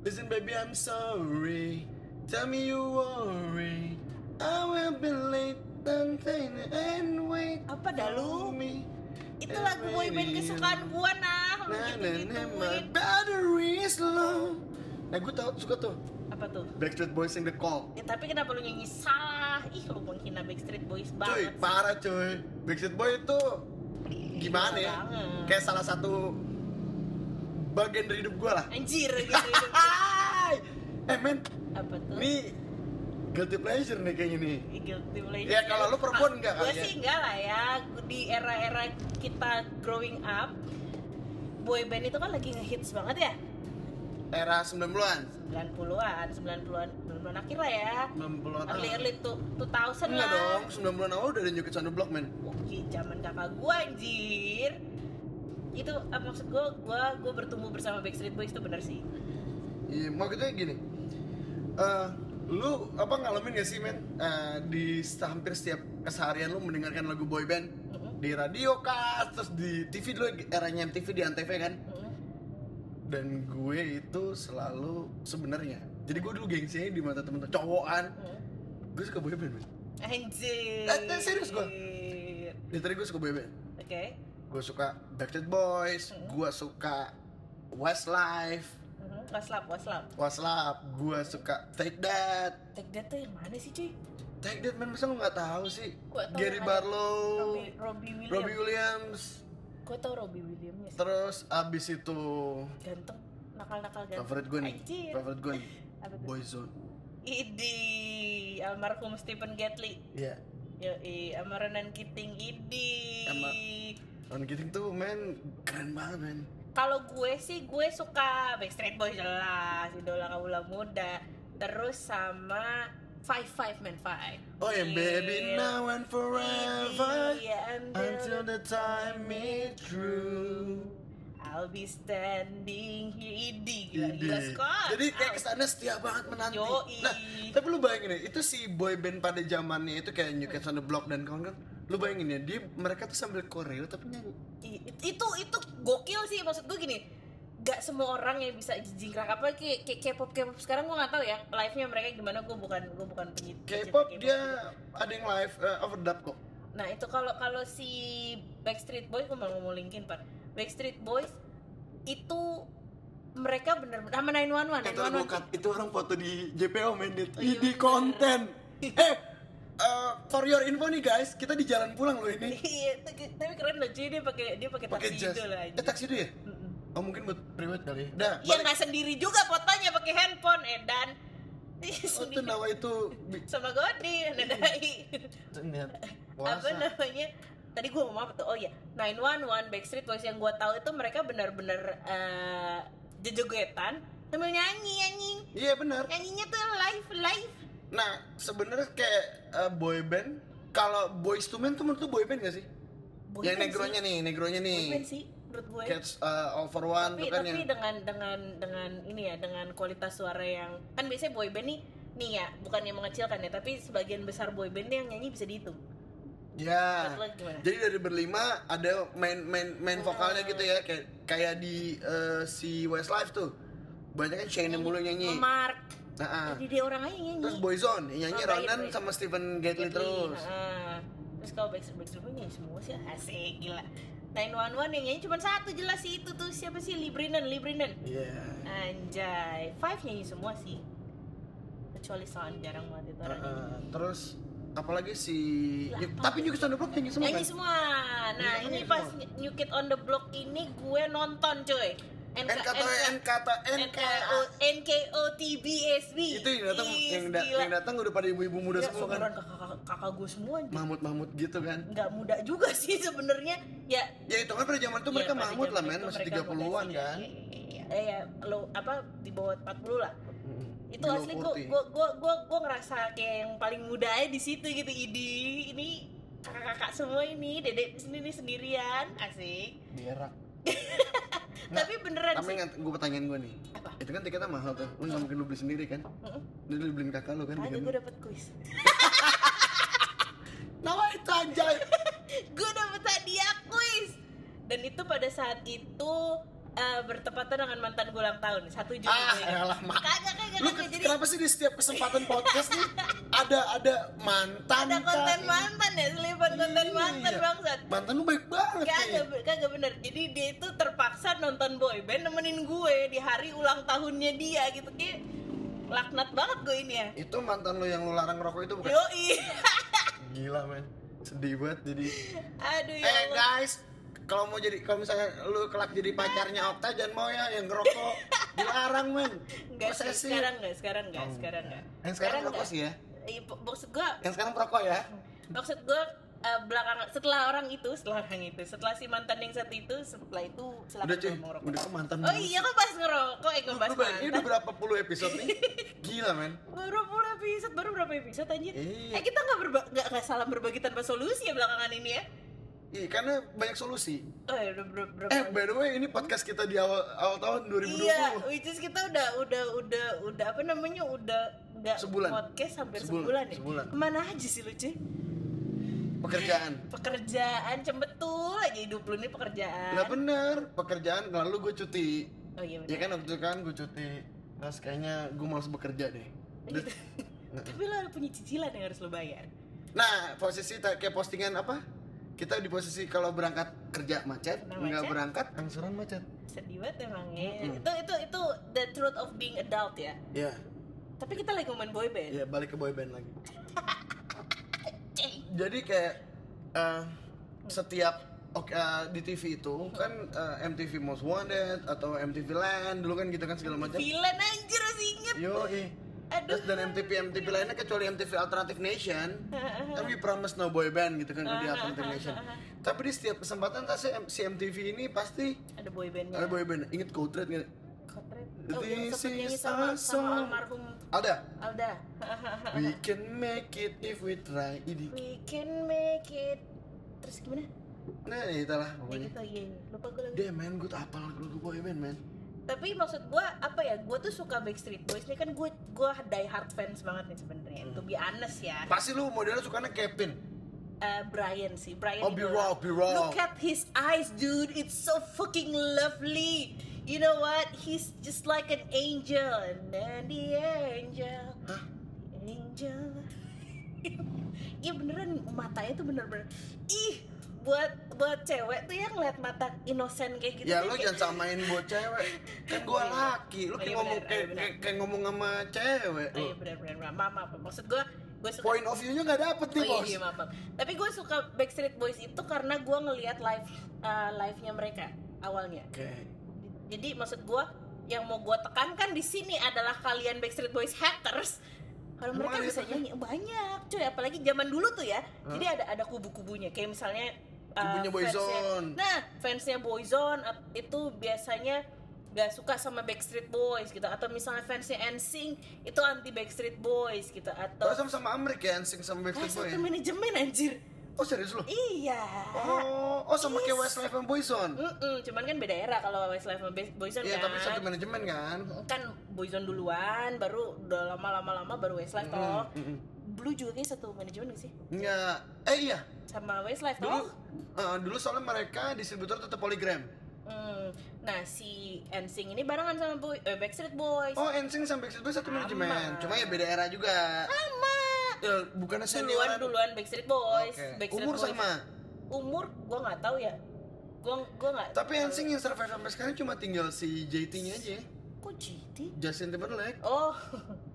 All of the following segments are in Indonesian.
Listen baby I'm sorry Tell me you worry I will be late and and wait Apa dah lu? me. Itu lagu boyband kesukaan gua nah. Lu Nah, nah, nah, gitu-gituin. battery is low Nah gue tau suka tuh Apa tuh? Backstreet Boys yang The Call Ya, tapi kenapa lu nyanyi salah? Ih, lu menghina Backstreet Boys Cuy, banget. parah cuy Backstreet Boy itu gimana ya? Banget. Kayak salah satu bagian dari hidup gue lah Anjir gitu. Eh men, Apa tuh? ini guilty pleasure nih kayaknya nih guilty pleasure. Ya, kalau lu perempuan enggak Gue kali ya? sih enggak lah ya. Di era-era kita growing up, boy band itu kan lagi ngehits banget ya. Era 90-an 90-an, 90-an, 90-an akhir lah ya. 90-an Early early tuh 2000 Enggak lah. dong, 90-an awal udah ada New Kids on the Block men Oke, zaman kakak gua anjir. Itu ah, maksud gua gua gua bertumbuh bersama Backstreet Boys itu benar sih. Iya, maksudnya gini eh Lu apa ngalamin gak sih men Eh, Di hampir setiap keseharian lu mendengarkan lagu boy band Mm-mm. Di radio kah, terus di TV dulu eranya MTV di Antv kan Mm-mm. Dan gue itu selalu sebenarnya Jadi gue dulu gengsinya di mata temen-temen cowokan Mm. Gue suka boy band men Anjir. Eh, eh, serius gua. Dari tadi gue suka boy band Oke. Gue suka Backstreet Boys Mm. Gue suka Westlife Mhm. Waslap, waslap. Whatslap Gue suka Take That Take that tuh yang mana sih cuy? Take That man masa lu gak tahu sih Gua tahu Gary Barlow Robbie, Robbie Williams. Robbie Williams Gue tau Robbie Williamsnya sih. Terus abis itu Ganteng, nakal-nakal ganteng. Favorit gue nih Anjir. Favorit gue nih? Boyzone Idi, almarhum Stephen Gately. Iya Yoi, sama Renan Kiting Idi. Sama- Ron Keating tuh men keren banget men Kalau gue sih gue suka Backstreet Boys jelas, idola kaula muda. Terus sama Five Five Man Five. Oh yang baby now and forever Iya, Until the time is true I'll be standing here Idi gila gila sekali Jadi kayak kesannya setia banget menanti. Yoi. Nah, tapi lu bayangin ya, itu si boy band pada zamannya itu kayak New Kids on the Block dan kawan-kawan. Lu bayangin ya, dia mereka tuh sambil koreo tapi nyanyi. Itu itu gokil sih maksud gue gini gak semua orang yang bisa jingkrak apa kayak K-pop K-pop sekarang gue nggak tahu ya live nya mereka gimana gue bukan gue bukan penyit- K-pop pecinta dia ada yang live uh, overdub kok. nah itu kalau kalau si Backstreet Boys gue mau ngomong Linkin Park Backstreet Boys itu mereka bener-bener sama 911 Itu orang 911 cut, itu orang foto di JPO main di, iya di konten. Eh, uh, for your info nih guys, kita di jalan pulang loh ini. Iya, tapi keren loh cuy. Dia pakai dia pakai taksi itu lah Eh, taksi itu ya? Oh, mungkin buat private kali. ya. Dah, Iya nggak sendiri juga fotonya pakai handphone. Edan Oh, itu nama itu sama Godi Nadai apa namanya? Tadi gue ngomong apa tuh? Oh ya 911 Backstreet Boys yang gue tahu itu mereka benar-benar eh, jejogetan sambil nyanyi anjing. Iya benar. nyanyinya tuh live live Nah, sebenarnya kayak uh, boy band, kalau boys to men tuh menurut boy band gak sih? Boy yang negronya sih. nih, negronya nih. Boy band sih menurut gue Cats uh, All for One tapi kan tapi yang dengan dengan dengan ini ya dengan kualitas suara yang kan biasanya boy band nih nih ya bukan yang mengecilkan ya tapi sebagian besar boy band yang nyanyi bisa dihitung Ya. Jadi dari berlima ada main main main vokalnya gitu ya kayak kayak di uh, si Westlife tuh. Banyak kan Shane yang mulu nyanyi. Mark Nah, ah. jadi dia orang aja yang nyanyi terus Boyzone yang nyanyi Oh, Ronan sama Stephen Gately terus. heeh. terus kalau Backstreet Boys nyanyi semua sih asik gila 911 yang nyanyi cuma satu jelas sih itu tuh siapa sih Lee Brennan Iya. anjay Five nyanyi semua sih kecuali Son jarang banget itu Uh, orang nyanyi. uh, terus apalagi si Lah, tapi New Kids on the Block nyanyi semua nyanyi kan? semua nah ini semua. pas New Kid on the Block ini gue nonton coy NK, NKT NKT NKO NKOTBSB itu yang datang yang, da- yang datang udah pada ibu-ibu muda semua kan? kakak, kakak gue semua. Mahmud Mahmud gitu kan? Nggak muda juga sih sebenarnya. Ya. Ya itu kan pada zaman itu mereka ya, pada Mahmud lah men. Masih mereka 30-an muda sih, kan? Ya, ya, ya, lo apa di bawah 40 lah. Mm, itu di asli gue 40. gue gue gue gue ngerasa kayak yang paling muda aja di situ gitu. Idi ini kakak-kakak semua ini dedek nih sendirian. Asik. Berak tapi beneran tapi sih. ingat gue pertanyaan gue nih. Apa? Itu kan tiketnya mahal tuh. Lu nggak mungkin lu beli sendiri kan? Mm-mm. lu beliin kakak lu kan ada gue dapet kuis. Nama itu anjay. Gue dapet hadiah kuis. Dan itu pada saat itu eh, bertepatan dengan mantan gue ulang tahun satu Juni Ah, elah, mak. kagak kagak Lu jadi kenapa sih di setiap kesempatan podcast nih ada ada mantan ada konten mantan ya selipan konten Iya. mantan bangsat Mantan lu baik banget kagak kayaknya. kagak bener jadi dia itu terpaksa nonton boyband nemenin gue di hari ulang tahunnya dia gitu kayak laknat banget gue ini ya Itu mantan lu yang lu larang rokok itu bukan? yoi Gila men, sedih banget jadi. aduh ya Eh Allah. guys, kalau mau jadi kalau misalnya lu kelak jadi pacarnya Okta jangan mau ya yang ngerokok dilarang men. Enggak sih, sekarang enggak, sekarang enggak, Oh, sekarang enggak. Yang sekarang enggak. sih ya. Iya, mak- maksud gua, Yang sekarang perokok ya. maksud gua eh, belakangan setelah orang itu, setelah orang itu, setelah si mantan yang satu itu, setelah itu silakan Udah cuy, lu mau rokok. udah ke mantan Oh iya, kok pas ngerokok, eh Lu ngebahas bayangin ini udah mantan. berapa puluh episode nih? Gila men. Baru puluh episode, baru berapa episode anjir? Iya. Eh kita nggak berba nggak salah berbagi tanpa solusi ya belakangan ini ya? Iya, karena banyak solusi. Oh ya udah ber- berapa? Eh, by the way, ini podcast kita di awal awal tahun 2020. Iya, which is kita udah udah udah udah apa namanya udah nggak Sebulan. podcast hampir Sebulan, sebulan, ya. sebulan. Ke mana aja sih lu cuy? Pekerjaan. Pekerjaan cembetul aja hidup lu nih pekerjaan. Lah bener, pekerjaan lalu gue cuti. Oh iya Ya benar. kan waktu itu kan gue cuti. Terus kayaknya gue males bekerja deh. Gitu. Tapi ada punya cicilan yang harus lu bayar. Nah, posisi kayak postingan apa? Kita di posisi kalau berangkat kerja macet, nggak macet. berangkat angsuran macet. Sedih banget emang ya. Mm-mm. Itu itu itu the truth of being adult ya. Iya, Tapi kita lagi ngomongin boyband. iya balik ke boyband lagi. Ceng. Jadi kayak eh, setiap oke eh, di TV itu kan eh, MTV Most Wanted atau MTV Land dulu kan gitu kan segala macam. Villain anjir masih inget. Yo, Aduh. Dan MTV MTV lainnya kecuali MTV Alternative Nation, kan we promise no boy band gitu kan di Alternative Nation. Tapi di setiap kesempatan pasti si MTV ini pasti Ada boybandnya. ada boy band. Ingat Code Red nggak? Oh, yang This nyanyi is sama, sama almarhum Ada. Alda. We can make it if we try. Ini. We can make it. Terus gimana? Nah, itulah Ya pokoknya. gitu, iya. iya. Lupa gue lagi. Damn man, gue apal lagu boy band man. Tapi maksud gue apa ya? Gue tuh suka Backstreet Boys. Ini kan gue gue die hard fans banget nih sebenarnya. To be honest ya. Pasti lu modelnya sukanya Kevin. Eh, Brian sih, Brian. Oh, be raw, be raw. Look at his eyes, dude. It's so fucking lovely. You know what? He's just like an angel, and then the angel, Hah? angel. Iya beneran matanya tuh bener-bener ih buat buat cewek tuh yang ngeliat mata inosen kayak gitu Ya kayak- jangan samain buat cewek. Kan gua laki, lu Oh, kayak iya ngomong kayak, ngomong sama cewek. Oh, iya bener-bener maaf maaf maksud gue gue suka Point of view-nya nggak dapet Oh nih, iya, bos. iya maaf, maaf. Tapi gue suka Backstreet Boys itu karena gue ngelihat live uh, live-nya mereka awalnya. Oke. Jadi maksud gue yang mau gue tekankan di sini adalah kalian Backstreet Boys haters. Kalau mereka bisa nyanyi banyak, cuy. Apalagi zaman dulu tuh ya. Jadi ada ada kubu-kubunya. Kayak misalnya uh, Kubunya fansnya- Boyzone. Nah, fansnya Boyzone itu biasanya gak suka sama Backstreet Boys gitu atau misalnya fansnya NSYNC itu anti Backstreet Boys gitu atau Oh, sama sama Amrik ya, Sing sama Backstreet Boy. satu ya? manajemen anjir. Oh serius lu? Iya. Oh, oh sama kayak Westlife and Boyzone. Mm-mm, cuman kan beda era kalau Westlife sama Boyzone Iya, kan. tapi satu manajemen kan. kan Boyzone duluan, baru udah lama-lama-lama baru Westlife toh. Mm, mm. Blue juga kayak satu manajemen gak sih? Enggak. Eh iya. Sama Westlife Dulu toh. eh, dulu soalnya mereka distributor tetap Polygram. Hmm. Nah, si NSYNC ini barengan sama Boy, eh, Backstreet Boys. Oh, NSYNC sama Backstreet Boys satu Sama. manajemen. Cuma ya beda era juga. Sama. Ya, bukannya Duluan senioran. duluan Backstreet Boys. Oke. Backstreet Umur Boys. sama. Umur gua nggak tahu ya. Gua gua nggak. Tapi NSYNC yang survive sampai sekarang cuma tinggal si JT-nya aja. Kok GT? Justin Timberlake. Oh,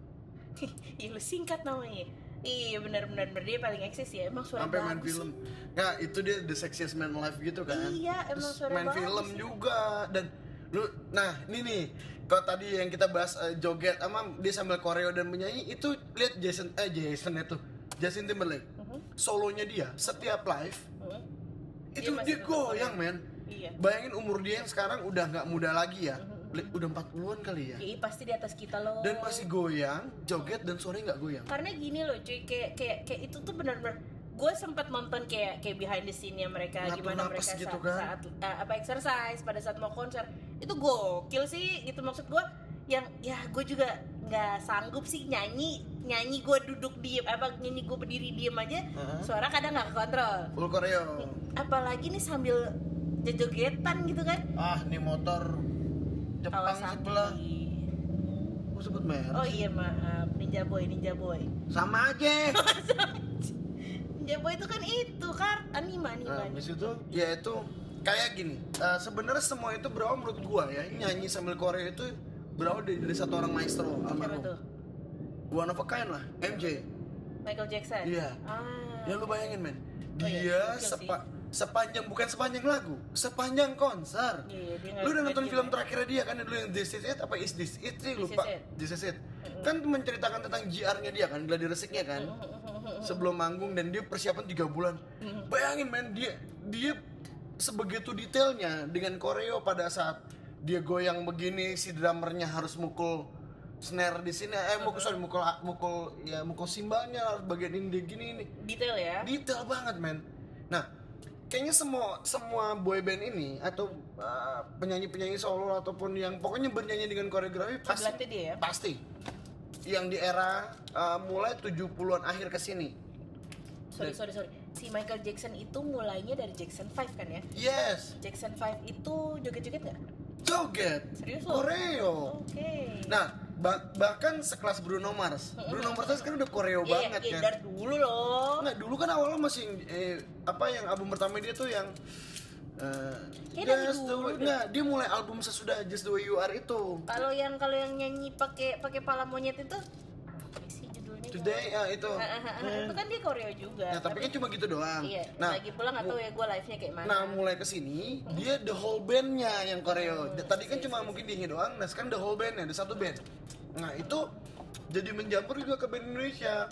iya lu singkat namanya. Iya benar-benar benar dia paling eksis ya. Emang suara sampai main film. sih. Ya, itu dia the sexiest man alive gitu kan. Iya, emang Terus suara main film sih. juga dan lu nah, ini nih kalau tadi yang kita bahas eh, joget sama dia sambil koreo dan menyanyi itu lihat Jason eh Jason itu Justin Timberlake. Mhm, Solonya dia setiap live mhm. itu masih dia tetap goyang men. Iya. Bayangin umur dia yang sekarang udah nggak muda lagi ya. Mhm. Li- Udah 40-an kali ya. Iya pasti di atas kita loh. Dan masih goyang, joget dan suaranya nggak goyang. Karena gini loh cuy, kayak kayak kayak itu tuh benar-benar gue sempat nonton kayak kayak behind the scene nya mereka gimana mereka gitu saat, kan. saat uh, apa exercise pada saat mau konser itu gokil sih itu maksud gue yang ya gue juga nggak sanggup sih nyanyi nyanyi gue duduk diem apa nyanyi gue berdiri diem aja Heeh. suara kadang nggak kontrol Full koreo. apalagi nih sambil joget-jogetan gitu kan Ah, nih motor Jepang Kawasaki. sebelah. Gue sebut merek. Oh iya maaf, Ninja Boy, Ninja Boy. Sama aja. Ninja Boy itu kan itu kan anime anime. Nah, ya itu kayak gini. eh, sebenarnya semua itu berawal menurut gua ya, nyanyi sambil Korea itu berawal dari, dari satu orang maestro Siapa almarhum. One of a kind lah, MJ. Michael Jackson. Iya. Ah. Ya lu bayangin men, Oh, iya, dia gokil sih. sepa- sepanjang bukan sepanjang lagu, sepanjang konser. Iya, nggak- Lu udah nonton film terakhirnya dia kan dulu yang This Is It apa Is This It sih lupa. This Is It. Kan menceritakan tentang GR-nya dia kan, gladi resiknya kan. Sebelum manggung dan dia persiapan tiga bulan. Bayangin men dia dia sebegitu detailnya dengan koreo pada saat dia goyang begini si drummernya harus mukul snare di sini eh mukul sorry mukul mukul ya mukul simbalnya harus bagian ini gini ini Detail ya. detail banget men nah kayaknya semua semua boy band ini atau penyanyi penyanyi solo ataupun yang pokoknya bernyanyi dengan koreografi pasti dia ya. pasti yang di era uh, mulai 70-an akhir ke sini Sorry sorry sorry. Si Michael Jackson itu mulainya dari Jackson 5 kan ya? yes Jackson 5 itu joget-joget nggak? joget Serius lo? koreo Oke. nah ba- bahkan sekelas Bruno Mars Bruno Mars kan sekarang udah koreo Iya, banget iya, kan dari dulu loh. Nggak, dulu kan awalnya masih eh, apa yang album pertama dia tuh yang dari Just the way, nggak, dia mulai album sesudah Just the Way You Are itu. Kalau yang kalau yang nyanyi pakai pakai pala monyet itu Today ya itu. Itu kan dia koreo juga. Nah, tapi kan cuma gitu doang. Iya, Nah, lagi pula nggak tahu ya gue live-nya kayak mana. Nah, mulai ke sini dia the whole bandnya yang koreo. Tadi kan cuma mungkin dia doang, nah sekarang the whole bandnya, ada satu band. Nah, itu jadi mencampur juga ke band Indonesia.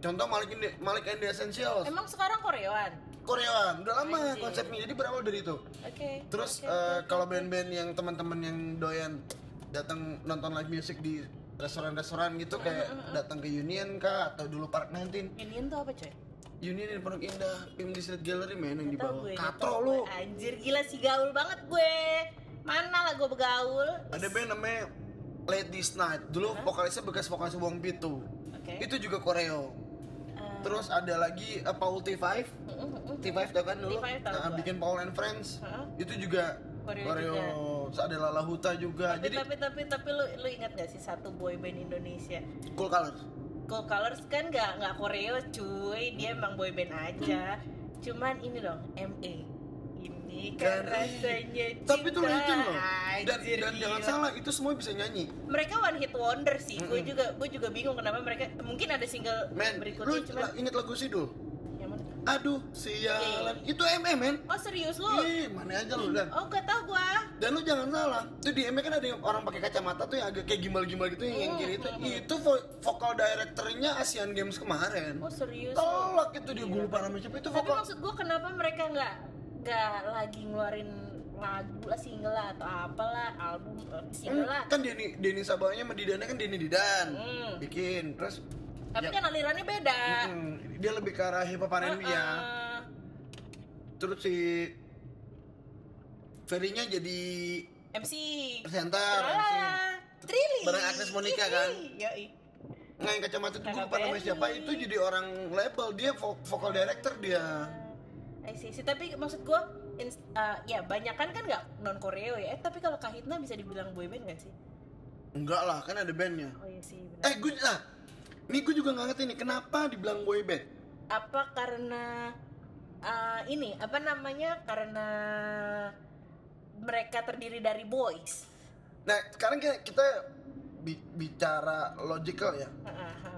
Contoh Malik Indi- Malik and the Essentials. Emang sekarang koreoan? Koreaan, udah lama Anjir. konsepnya. Jadi berawal dari itu. Oke. Terus oke, eh, oke, kalau band-band yang teman-teman yang doyan datang nonton live music di restoran-restoran gitu kayak datang ke Union kah atau dulu Park 19 Union tuh apa coy? Union di Pondok Indah di Street Gallery men yang di bawah. katro lu. Anjir gila sih gaul banget gue. Mana lah gue begaul? ada band namanya Late This Night. Dulu vokalisnya bekas vokalis Wong Pitu Oke. itu juga koreo. Eh, terus ada lagi uh, Paul T5 mm, mm, mm. T5 tau kan dulu? T5 tahu Nah, bikin Paul and Friends. Itu juga Koreo koreo, juga. Ada Lala Huta juga tapi jadi tapi tapi tapi lu lu ingat gak sih satu boy band Indonesia? cool colors Cool Colors kan nggak nggak koreo cuy, dia emang boy band aja. Cuman ini dong, MA. Ini kan rasanya cinta. tapi itu legend loh dan, Anjir, dan jangan salah itu semua bisa nyanyi Mereka one hit wonder sih. Gue Mm-mm. juga gue juga bingung kenapa mereka mungkin ada single lu berikutnya cuman la- inget lagu Sidul? Aduh sialan itu MM men Oh serius lu? Ih, mana aja lu dan Oh gak tau gua. dan lu jangan salah itu di MM kan ada yang orang pakai kacamata tuh yang agak kayak gimbal-gimbal gitu yang, yang kiri itu itu vo- vokal directornya Asian Games kemarin Oh serius? lu? telak itu lupa namanya siapa itu Tapi vokal maksud gua kenapa mereka nggak nggak lagi ngeluarin lagu lah single lah atau apalah album eh, single lah. kan Denny Denny Sabanya sama Didana kan Denny Didan Hmm. bikin terus Tapi ya, kan alirannya beda. mm, dia lebih ke arah hip hop R&B ya Heeh. terus si Ferry-nya jadi MC. presenter MC. Ah, Trilly. Bareng Agnes Monica, kan? Yoi. Nah yang kacamata itu gue lupa namanya siapa itu jadi orang label dia vo- vocal director dia I see, see. Tapi maksud ins- uh, ya banyak kan kan nggak non koreo ya. Eh, tapi kalau Kahitna bisa dibilang boyband gak sih? enggak lah kan ada bandnya Oh iya sih. Benar. eh gue ah ini gue juga nggak ngerti nih kenapa dibilang boy band? Apa karena uh, ini apa namanya karena mereka terdiri dari boys? Nah sekarang kita, kita bi- bicara logical ya.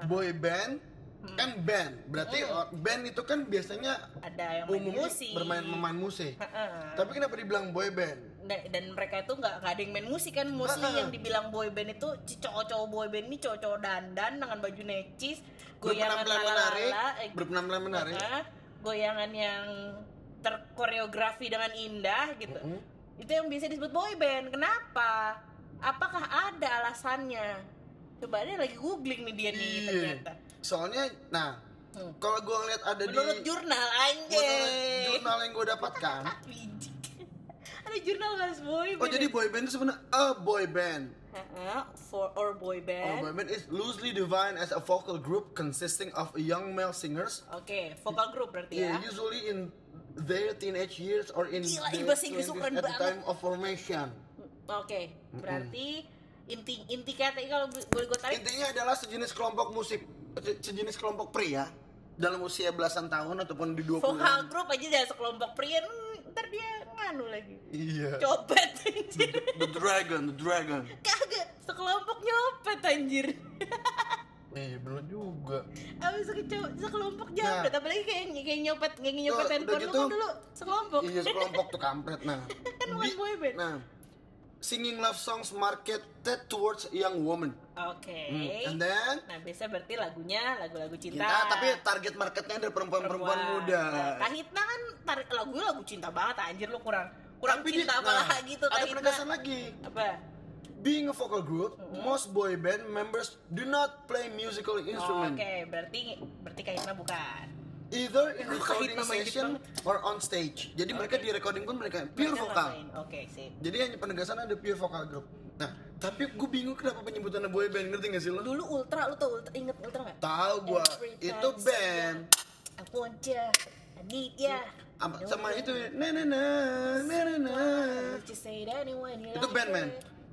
Boy band kan band. Berarti oh, band itu kan biasanya ada yang main umumnya musik. bermain memain musik. Heeh. tapi kenapa dibilang boy band? Dan, dan mereka itu nggak nggak ada yang main musik kan. Mostly Heeh. yang dibilang boy band itu cowok-cowok boy band ini cowok-cowok dandan dengan baju necis goyangan menarik. eh, berpenampilan menarik. Goyangan yang terkoreografi dengan indah gitu. Mm. itu yang bisa disebut boy band. Kenapa? Apakah ada alasannya? Coba deh lagi googling nih dia nih Iya. ternyata soalnya nah Hmm. kalau gue ngeliat ada menurut di jurnal menurut anjay jurnal yang gue dapatkan. Ada jurnal bahas boy band? oh jadi boy band itu sebenarnya a boy band. For or boy A band boy band is loosely defined as a vocal group consisting of young male singers. Oke, vokal group berarti Yeah, ya. usually in their teenage years or in Gila, their bahasa Inggris lu 20s keren at the time of formation. Oke, berarti inti inti kata kalau boleh gue tarik. Intinya adalah sejenis kelompok musik, sejenis kelompok pria dalam usia belasan tahun ataupun di 20 vokal grup aja dari sekelompok pria hmm, ntar dia nganu lagi Iya. copet anjir The Dragon, The Dragon. kagak sekelompok nyopet anjir Eh, bener juga. abis sekeco- sekelompok nyopet apalagi kayak kayak nyopet kayak nyopet Nah. Handphone udah lu gitu. kan dulu sekelompok Iya, sekelompok tuh kampret. Nah, Kan one di- boy band. Nah, singing love songs marketed towards young woman. oke Hmm, And then nah biasa berarti lagunya lagu-lagu cinta, kita tapi target marketnya ada perempuan-perempuan muda. Nah, kan tarik lagunya lagu cinta banget anjir lu kurang kurang Tapi di- cinta apa nah, lagi tuh Ada Kahitna penegasan lagi. apa Being a vocal group, most boy band members do not play musical instrument, Oke, berarti berarti Kahitna bukan. Either in recording session or on stage. Jadi mereka di recording pun mereka pure Mereka vokal. Oke, sip. Jadi hanya penegasan ada pure vokal group. Nah, tapi gue bingung kenapa penyebutannya boy band ngerti gak sih lo? Dulu Ultra lu tau Ultra inget Ultra nggak? Tahu Every itu band. I want ya, I need ya. Apa- sama itu na na na na na na. Itu band, man.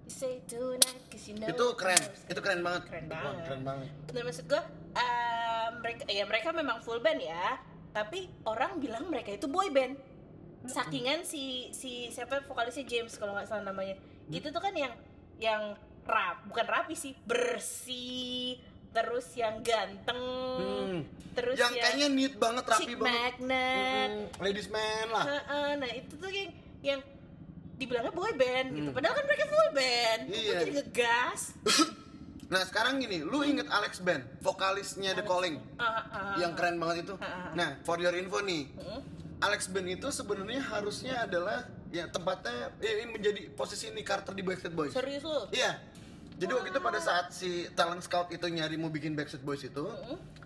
Itu it keren, itu keren banget. Keren banget. Keren banget. Dan maksud gua eh, mereka ya mereka memang full band ya, tapi orang bilang mereka itu boy band. Sakingan si si siapa vokalisnya James kalau nggak salah namanya. Itu tuh kan yang yang rap, bukan rapi sih, bersih, terus yang ganteng, Hmm. terus Yang kayaknya neat banget, rapi chick banget. magnet. Hmm, ladies man lah. Nah itu tuh yang yang dibilangnya boy band gitu. Padahal kan mereka full band. Hmm. Iya. jadi ngegas. Nah sekarang gini, lu inget Alex Band, vokalisnya The Calling, Ah, ah, yang keren banget itu. Ah, ah. Nah, for your info nih, Hmm. Alex Band itu sebenarnya harusnya adalah ya tempatnya eh, ini menjadi posisi Nick Carter di Backstreet Boys. Serius lu? Iya. Jadi waktu itu pada saat si talent scout itu nyari mau bikin Backstreet Boys itu,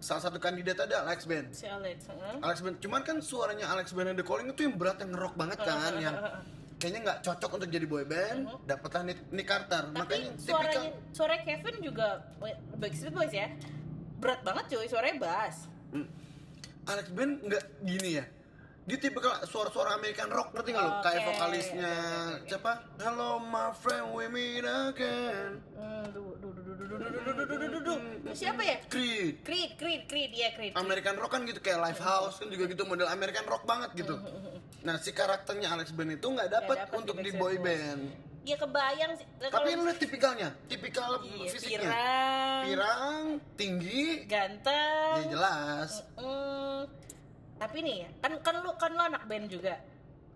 salah satu kandidat ada Alex Band. Si Alex, heeh. Alex Band, cuman kan suaranya Alex Band and The Calling itu yang berat yang ngerock banget kan, yang kayaknya nggak cocok untuk jadi boy band, dapatlah Nick, Nick Carter. Tapi Makanya suaranya suara Kevin juga Backstreet Boys ya. Berat banget cuy, suaranya bass. Hmm. Alex Band nggak gini ya. Dia tipikal suara-suara American rock ngerti nggak lo? Oke, Kayak vokalisnya oke, oke, oke. siapa? Hello my friend we meet again. Hmm, du- du- du- Siapa ya? Creed. Creed, Creed, Creed, ya Creed. American Rock kan gitu kayak Live House kan juga gitu model American Rock banget gitu. Nah, si karakternya Alex Band itu nggak dapat untuk di boy band ya kebayang sih. Tapi lu lihat tipikalnya, tipikal iya, fisiknya. Pirang, pirang, tinggi, ganteng. Ya jelas. Mm, tapi nih kan kan lu kan lu anak band juga.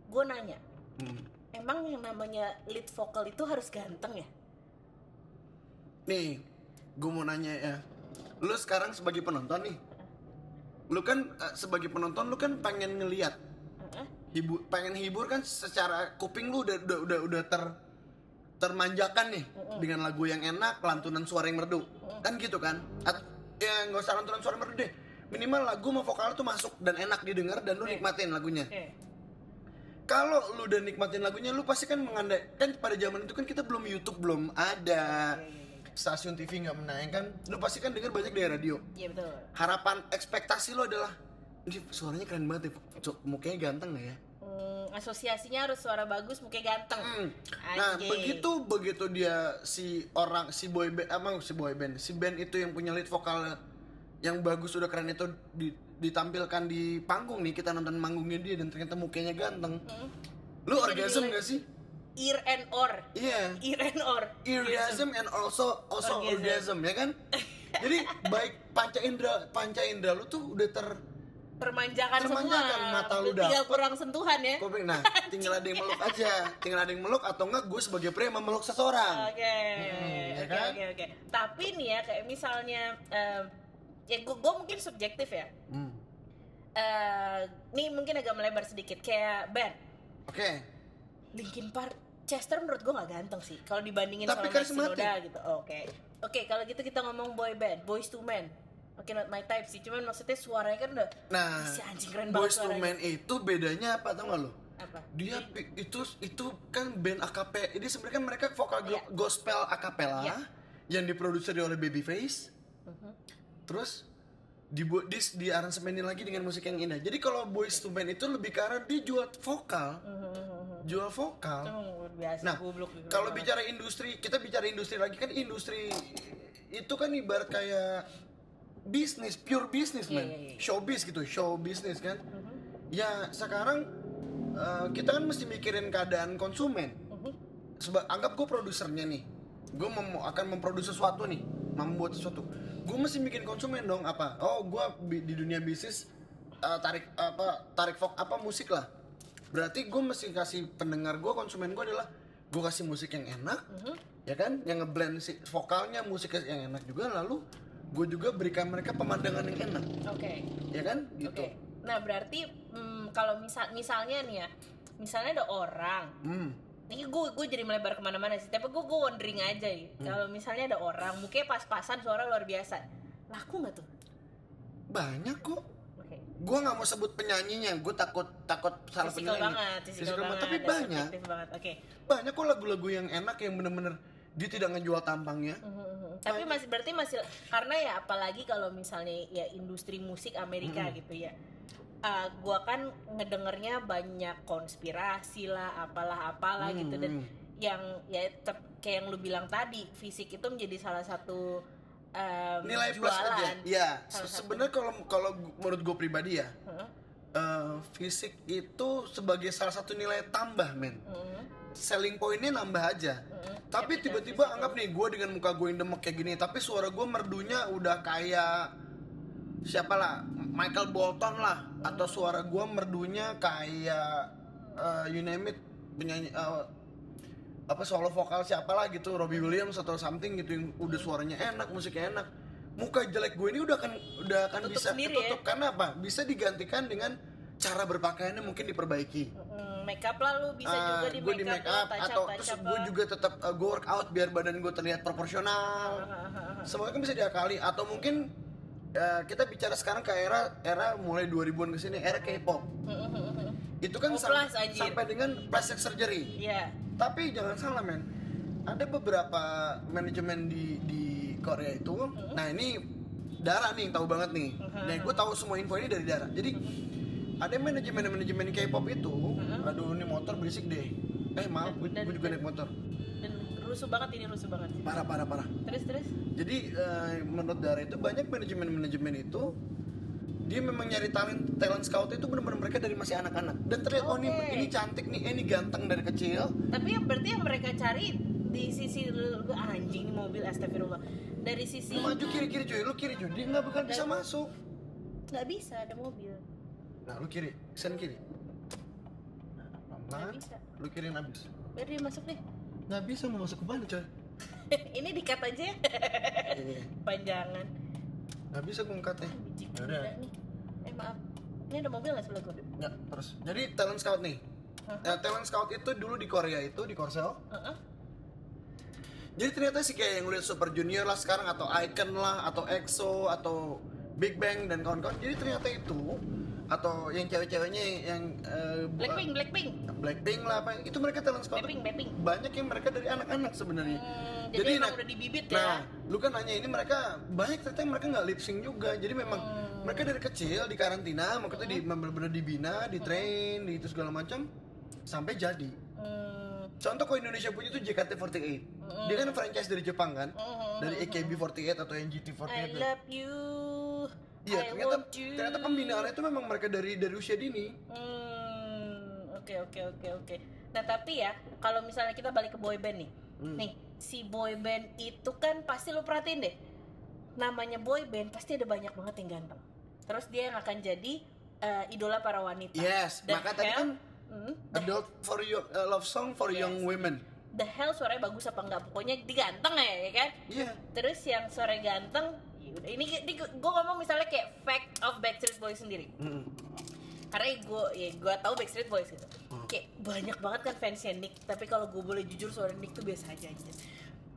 Gue nanya. Hmm. Emang yang namanya lead vokal itu harus ganteng ya? Nih, gue mau nanya ya. Lu sekarang sebagai penonton nih. Lu kan eh, sebagai penonton lu kan pengen ngeliat hibur pengen hibur kan secara kuping lu udah udah udah, udah ter termanjakan nih dengan lagu yang enak, lantunan suara yang merdu. Kan gitu kan? At, ya nggak usah lantunan suara merdu deh. Minimal lagu sama vokal tuh masuk dan enak didengar dan lu nikmatin lagunya. Kalau lu udah nikmatin lagunya, lu pasti kan mengandai kan pada zaman itu kan kita belum YouTube belum ada, stasiun TV nggak menayangkan, lu pasti kan denger banyak dari radio. Iya betul. Harapan ekspektasi lu adalah, ini suaranya keren banget ya, mukanya ganteng gak ya? Hmm, asosiasinya harus suara bagus, mukanya ganteng. Hmm. Nah Anjay. begitu begitu dia si orang si boy band, emang si boy band, si band itu yang punya lead vokal yang bagus udah keren itu di- ditampilkan di panggung nih kita nonton manggungnya dia dan ternyata mukanya ganteng. Hmm. Lu orgasm gak sih? Ear and or. Iya. Ear and or. Orgasm and also also Orgasm. orgasm ya kan? Jadi baik panca indera panca indera lu tuh udah ter Termanjakan, Termanjakan, semua. mata lu Tinggal dapet. kurang sentuhan ya. Kok nah, tinggal ada yang meluk aja, tinggal ada yang meluk atau enggak gue sebagai pria memeluk seseorang. Oke, ya oke, kan? oke, oke. Tapi nih ya, kayak misalnya, em, ya gue mungkin subjektif ya. Hmm. Eh, nih mungkin agak melebar sedikit, kayak band Oke. Linkin Park. Chester menurut gue gak ganteng sih, kalau dibandingin Tapi sama gitu. Oke, oke kalau gitu kita ngomong boy band, Boys to Men. Oke, not my type sih, cuman maksudnya suaranya kan udah Nah, si anjing keren banget Boys to. Men itu bedanya apa tau gak lo? Apa? Dia itu itu kan band akapela. Ini sebenarnya kan mereka vokal Iya. gospel akapela Iya. yang diproduksi oleh Babyface. Mhm. Terus dibuat di, di aransemenin lagi dengan musik yang indah. Jadi kalau Boys to Men itu lebih ke arah dia jual vokal, Mhm. Jual vokal. Biasa Nah, kalau bicara industri, kita bicara industri lagi kan industri itu kan ibarat kayak bisnis, pure bisnis Iya, man, iya, iya. showbiz gitu, show bisnis kan. Mhm, Ya sekarang eh, kita kan mesti mikirin keadaan konsumen. mhm. Seba anggap gue produsernya nih, gue mem- akan memproduksi sesuatu nih, membuat sesuatu. Gue mesti bikin konsumen dong apa? Oh, gue di dunia bisnis eh, tarik apa tarik vok apa musik lah. Berarti gue mesti kasih pendengar gue konsumen gue adalah gue kasih musik yang enak, Mhm. ya kan? Yang ngeblend si vokalnya musik yang enak juga, lalu gue juga berikan mereka pemandangan yang enak, Oke. ya kan? Gitu. Oke. Nah, berarti mm, kalau misal misalnya nih ya, misalnya ada orang Hmm. ini gue gue jadi melebar ke mana-mana sih tapi gue gue wondering aja ya Hmm. kalau misalnya ada orang mukanya pas-pasan suara luar biasa laku nggak tuh Banyak kok. Gue nggak mau sebut penyanyinya gue takut takut salah fisikal penyanyi. banget Physical banget. tapi banyak. banget. Oke. Banyak kok lagu-lagu yang enak yang bener-bener dia tidak ngejual tampangnya. Mhm, mhm. tapi masih berarti masih karena ya apalagi kalau misalnya ya industri musik Amerika Hmm. gitu ya Uh, gua kan ngedengernya banyak konspirasi lah apalah apalah gitu. Dan Hmm. yang ya kayak yang lu bilang tadi fisik itu menjadi salah satu um, nilai plus aja jualan. ya Salah se- sebenarnya kalau kalau menurut gue pribadi ya Heeh, eh, fisik itu sebagai salah satu nilai tambah men. Heeh, selling pointnya nambah aja. Heeh. tapi tiba-tiba anggap nih gue dengan muka gue yang demek kayak gini tapi suara gue merdunya udah kayak siapa lah Michael Bolton lah atau suara gue merdunya kayak eh, you name it penyanyi eh, apa solo vokal siapa lah gitu Robbie Williams atau something gitu yang udah suaranya enak musiknya enak. Muka jelek gue ini udah akan udah akan Tutup bisa sendiri ketutup. karena apa? Bisa digantikan dengan cara berpakaiannya mungkin diperbaiki. Mm, make up lah lu bisa Ah, juga di gue make, di make up, atau terus gue juga tetap uh, gue workout biar badan gue terlihat proporsional. Hahaha. semuanya kan bisa diakali. Atau mungkin uh, kita bicara sekarang ke era era mulai 2000-an ke sini era K-pop itu kan Oh, sam- plus, anjir. sampai dengan plastic surgery. Iya. tapi jangan salah men. Ada beberapa manajemen di di Korea itu nah ini Dara nih tahu banget nih. Nah gue tahu semua info ini dari Dara jadi ada manajemen manajemen K-pop itu aduh ini motor berisik deh. Eh maaf gue Dan- juga naik motor. Dan rusuh banget ini rusuh banget. parah parah parah. Terus terus. jadi eh, menurut Dara itu banyak manajemen manajemen itu dia memang nyari talent talent scout itu benar-benar mereka dari masih anak-anak dan terlihat oh ini ini cantik nih eh, ini ganteng dari kecil Tapi yang berarti yang mereka cari di sisi lu anjing mobil astagfirullah. Dari sisi lu maju kiri kiri cuy lu kiri cuy dia nggak bakal bisa masuk nggak bisa ada mobil. Nah, lu kiri, sen kiri. Nah, Nggak bisa. Lu kiriin abis. Biar dia masuk deh. Nggak bisa mau masuk ke mana, coy? ini dikat aja ya. Iya. Panjangan. Nggak bisa gue ngangkatnya. Nih. Eh maaf. Ini ada mobil nggak sebelah gua? Nggak, terus. Jadi talent scout nih. Nah, talent scout itu dulu di Korea itu di Korsel. Heeh. Jadi ternyata sih kayak yang lihat Super Junior lah sekarang atau Icon lah atau EXO atau Big Bang dan kawan-kawan. Jadi ternyata itu atau yang cewek-ceweknya yang eh, Blackpink, Blackpink. Blackpink lah apa itu mereka talent scout Blackpink, Blackpink. banyak yang mereka dari anak-anak sebenarnya Hmm, jadi, emang nah- udah dibibit Nah, ya. lu kan nanya ini mereka banyak ternyata yang mereka nggak lip sync juga. Jadi memang Hmm. mereka dari kecil di karantina, maksudnya di benar-benar dibina, di train, di itu segala macam sampai jadi. Hmm. Contoh kalau Indonesia punya itu JKT48. Dia kan franchise dari Jepang kan? Hmm. Dari AKB48 atau NGT48. I love you. Iya, ternyata ternyata pembinaannya itu memang mereka dari dari usia dini. Hmm, oke oke oke oke. Nah tapi ya kalau misalnya kita balik ke boy band nih, Hmm. nih si boy band itu kan pasti lu perhatiin deh, namanya boy band pasti ada banyak banget yang ganteng. Terus dia yang akan jadi eh, idola para wanita. Yes, The maka tadi kan Hmm, adult for your uh, love song for Yes. young women. the hell suaranya bagus apa enggak? Pokoknya dia ganteng ya, ya kan? Iya. Terus yang suara ganteng, ini, ini gue ngomong misalnya kayak fact of Backstreet Boys sendiri. Mm. karena gue ya gue tahu Backstreet Boys gitu Hmm. kayak banyak banget kan fansnya Nick tapi kalau gue boleh jujur suara Nick tuh biasa aja aja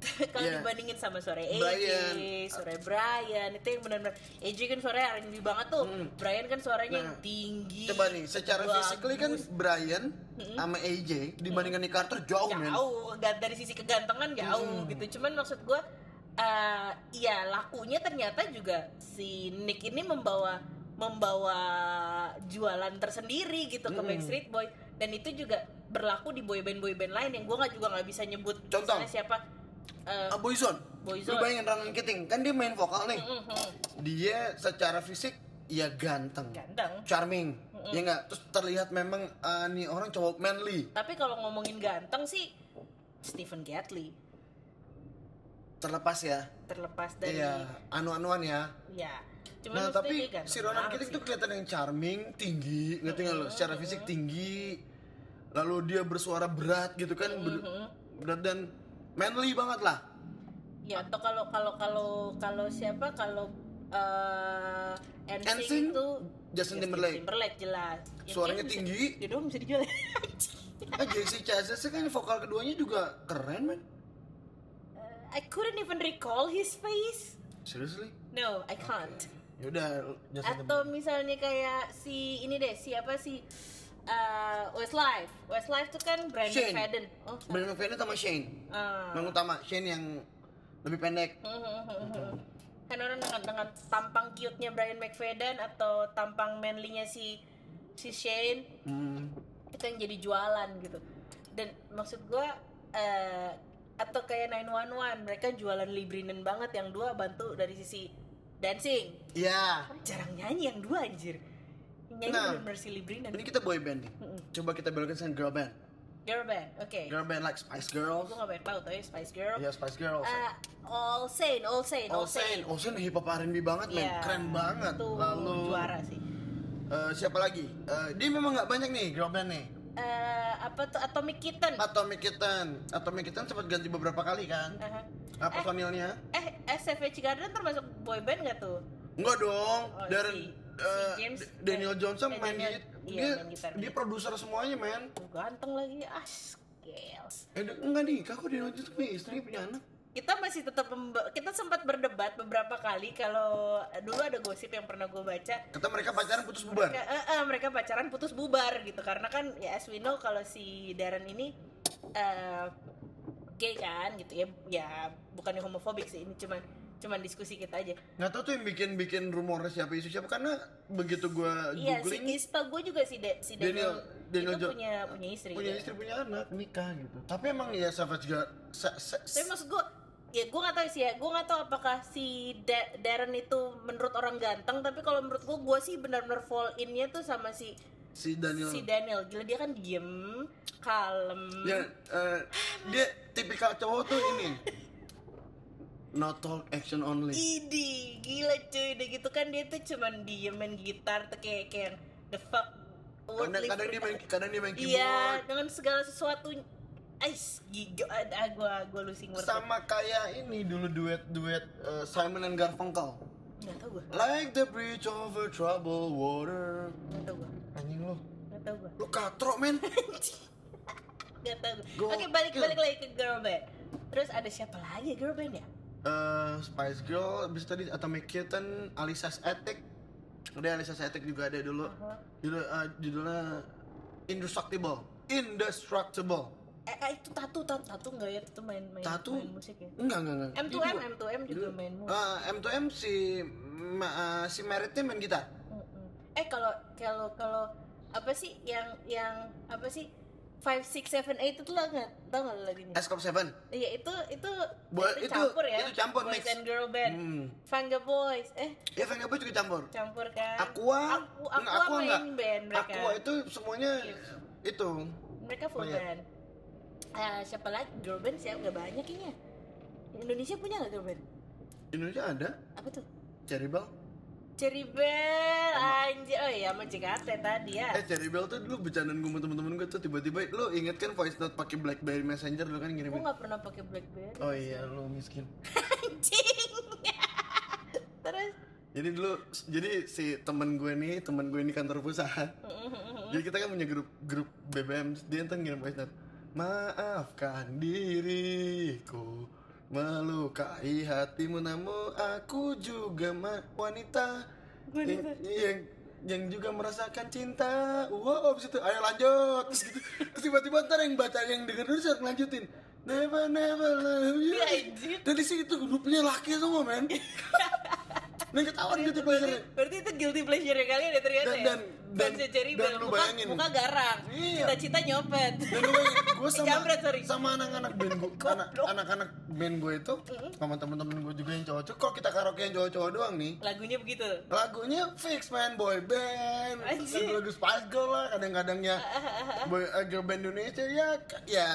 kalau Iya. dibandingin sama suara AJ, Brian. suara Brian itu yang benar-benar AJ kan suaranya R&B banget tuh, Hmm. Brian kan suaranya Nah, yang tinggi. Coba nih, secara physically kan Brian sama AJ dibandingkan Nick Carter jauh, men. jauh ga- dari sisi kegantengan jauh Hmm. gitu cuman maksud gue eh ya lakunya ternyata juga si Nick ini membawa membawa jualan tersendiri gitu ke Mm-mm. Backstreet Boys dan itu juga berlaku di boyband boyband lain yang gue nggak juga nggak bisa nyebut Contoh? siapa Eh, Ah, Boyzone. Boyzone. Lu bayangin Ronan Keating, kan dia main vokal nih. mm, mm, Dia secara fisik ya ganteng, ganteng charming. Ya enggak? Terus terlihat memang ah, nih orang cowok manly. tapi kalau ngomongin ganteng sih Stephen Gatly Terlepas ya. terlepas dari Iya, anu-anuan ya. ya cuma Nah, tapi ganteng si Ronan Keating tuh kelihatan yang charming, tinggi, ngerti nggak lo? Secara fisik tinggi, lalu dia bersuara berat gitu kan, ber- Mhm. berat dan manly banget lah. ya atau kalau kalau kalau kalau siapa kalau eh NSYNC, NSYNC itu Justin Timberlake. Timberlake jelas Ya, Suaranya bisa- tinggi. dia doang bisa dijual Ah, JC Chasez kan vokal keduanya juga keren man. I couldn't even recall his face Seriously? no I can't Yaudah, Justin atau misalnya kayak si ini deh siapa sih eh Westlife Westlife tuh kan Brandon Shane. Fadden oh Brandon McFadden sama Shane. ah. Yang utama Shane yang lebih pendek. kan orang dengan, dengan tampang cute-nya Brian McFadden atau tampang manly-nya si si Shane Hmm. itu yang jadi jualan gitu dan maksud gua eh atau kayak 911 mereka jualan librinen banget yang dua bantu dari sisi dancing Iya. jarang nyanyi yang dua anjir nyanyi Nah. bener-bener si librinen Ini kita boy band nih. Mm-mm. Coba kita belokkan sama girl band. girl band oke Girl band like Spice Girls. gua gak banyak tahu tapi Spice Girl Iya, Spice Girls. Eh, All Sane All Sane All Sane, All Sane hip hop R&B banget men, Iya, keren banget. itu Lalu juara sih eh, siapa lagi? Eh, dia memang nggak banyak nih girl band nih. Eh apa tuh Atomic Kitten Atomic Kitten, Atomic Kitten sempat ganti beberapa kali kan? Aha. Apa personilnya? eh SFH Garden termasuk boyband gak tuh Enggak dong, Oh, Darren si- eh, si James, Daniel eh, Johnson eh, main Daniel- git- iya, dia main gitar. dia produser semuanya men. Ganteng lagi ah skills Eh enggak nih, kok Daniel Johnson punya istri punya anak? Kita masih tetap kita sempat berdebat beberapa kali kalau dulu ada gosip yang pernah gue baca Kata mereka pacaran putus bubar. mereka, eh, eh, mereka pacaran putus bubar gitu karena kan ya as we know kalau si Darren ini eh, gay kan gitu ya ya bukannya homofobik sih ini cuman cuman diskusi kita aja Nggak tahu tuh yang bikin bikin rumor siapa isu siapa karena begitu gua iya si googling Kista gue juga si, Da- si Daniel- Daniel, Daniel itu Jo- punya punya istri punya gitu. istri punya anak nikah gitu. Tapi emang ya Savage juga sa- sa- tapi maksud gue ya gue nggak tahu sih ya. Gue nggak tahu apakah si Da- Darren itu menurut orang ganteng tapi kalau menurut gue gue sih benar-benar fall innya tuh sama si si Daniel. si Daniel. Gila dia kan diem kalem. Ya eh, dia tipikal cowok tuh ini. No talk action only. Idi, gila cuy, udah gitu kan dia tuh cuman diem main gitar tuh kayak kayak the fuck what kadang dia main kadang dia main Iya, keyboard. dengan segala sesuatu Ais, giga, ah, gua, gua losing word sama kayak ini dulu duet duet eh, Simon and Garfunkel Gak tau gua, like the bridge over troubled water gak tau gua, anjing lo gak tau gua lu katro men Gak tau gua Gokil. Oke, balik, balik lagi ke girl band Terus ada siapa lagi girl band ya? Eh, Spice Girl, abis tadi Atomic Kitten, Alisa's Attic. Udah Alisa's Attic juga ada dulu. Uh-huh. Judul, eh, judulnya Indestructible. Indestructible. Eh, eh, itu tatu, tatu, tatu gak ya? Itu main, main, Tatu? main musik ya? Enggak, enggak, enggak. M2M, Dia dua. M2M juga Dia- main musik Eh, M2M si ma- eh, si Meritnya main gitar. Eh kalau kalau kalau apa sih yang yang apa sih five six seven eight itu lah nggak tau nggak lagunya? Escop Seven. Iya itu itu Buat- itu itu- campur ya. itu campur, Boys mix. and girl band. Hmm. Fanga Boys eh Ya Venga Boy juga campur. campur kan. Aqua, Aku, Aqua, Aqua main enggak. band mereka. Aqua itu semuanya itu. Mereka full Oh, iya. band. Ah, siapa lagi girl band siapa nggak banyak kayaknya. Indonesia punya nggak girl band? Indonesia ada Apa tuh? Cherry Bell. Cherry Bell, anjir, oh iya sama JKT tadi ya. Eh Cherry Bell tuh dulu bercandaan gue sama temen-temen gue tuh tiba-tiba lu inget kan voice note pakai BlackBerry Messenger dulu kan Gue ngirimin. nggak pernah pakai BlackBerry. Oh iya lu miskin. anjing terus Jadi dulu jadi si temen gue nih temen gue ini kantor perusahaan. Jadi kita kan punya grup grup BBM dia ntar ngirim voice note. Maafkan diriku melukai hatimu namun aku juga ma- wanita yang, yang yang juga merasakan cinta. Wow, abis itu ayo lanjut. Terus gitu. Terus tiba-tiba ntar yang baca yang denger dulu saya lanjutin. Never never love you. Ya, anjir. Dan di situ grupnya laki semua men. Dan ketahuan guilty pleasure. Berarti itu guilty pleasure kalian ya ternyata Dan- dan- dan- Cherry dan Bell. lu muka, bayangin. muka garang, Iya. cita-cita nyopet. Dan gue gue sama Jambret, sorry. sama anak-anak band gue, anak, anak-anak band gue itu, sama temen-temen gue juga yang cowok. Kalau kita karaoke yang cowok-cowok doang nih, Lagunya begitu. lagunya fix man boy band Anjir. lagu-lagu Spice Girl lah kadang-kadangnya boy uh, girl band Indonesia ya ya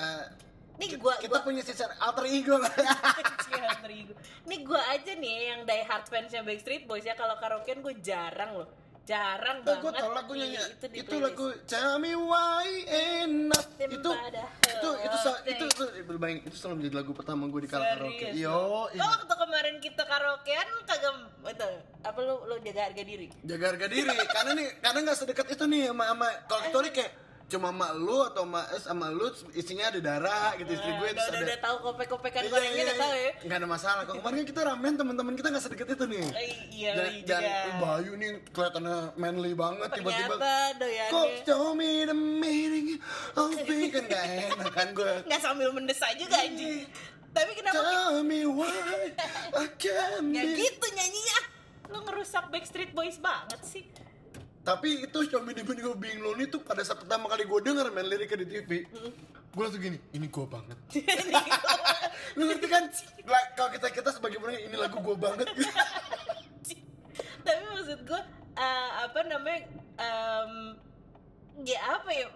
Nih gua kita gua punya sisa alter ego Sial, terigu. Nih gue aja nih yang die hard fansnya Backstreet Boys ya kalau karaokean gue jarang loh. Jarang Nah, banget. gue tau lagunya di- ya. itu, di Itu lagu Tell Me Why Enough. Itu itu itu itu itu berbayang itu selalu menjadi lagu pertama gue di karaoke. Yo, Lo waktu kemarin kita karaokean kagak itu apa lu lu jaga harga diri? jaga harga diri karena nih karena nggak sedekat itu nih sama sama kalau kecuali kayak cuma sama lu atau sama eh, sama lu isinya ada darah gitu istri gue udah, terus udah, ada udah tahu kopek-kopekan Iya, gorengnya iya, udah tahu ya. iya. nggak ada masalah kalau kemarin kan kita ramen teman-teman kita nggak sedekat itu nih Eh, iya dan, iya dan juga. Bayu nih kelihatannya manly banget tiba-tiba Kok show me the meaning of being kan gak enak kan gue nggak sambil mendesak juga anjing. Tapi kenapa Tell me why I can't ya gitu nyanyinya? Lu ngerusak Backstreet Boys banget sih. Tapi itu Meaning of Being Lonely tuh pada saat pertama kali gue denger main liriknya di TV Gue langsung gini, ini gue banget. Lu ngerti kan? Kalau kita kita sebagai penyanyi, ini lagu gue banget. Tapi maksud gue eh, apa namanya em, ya apa ya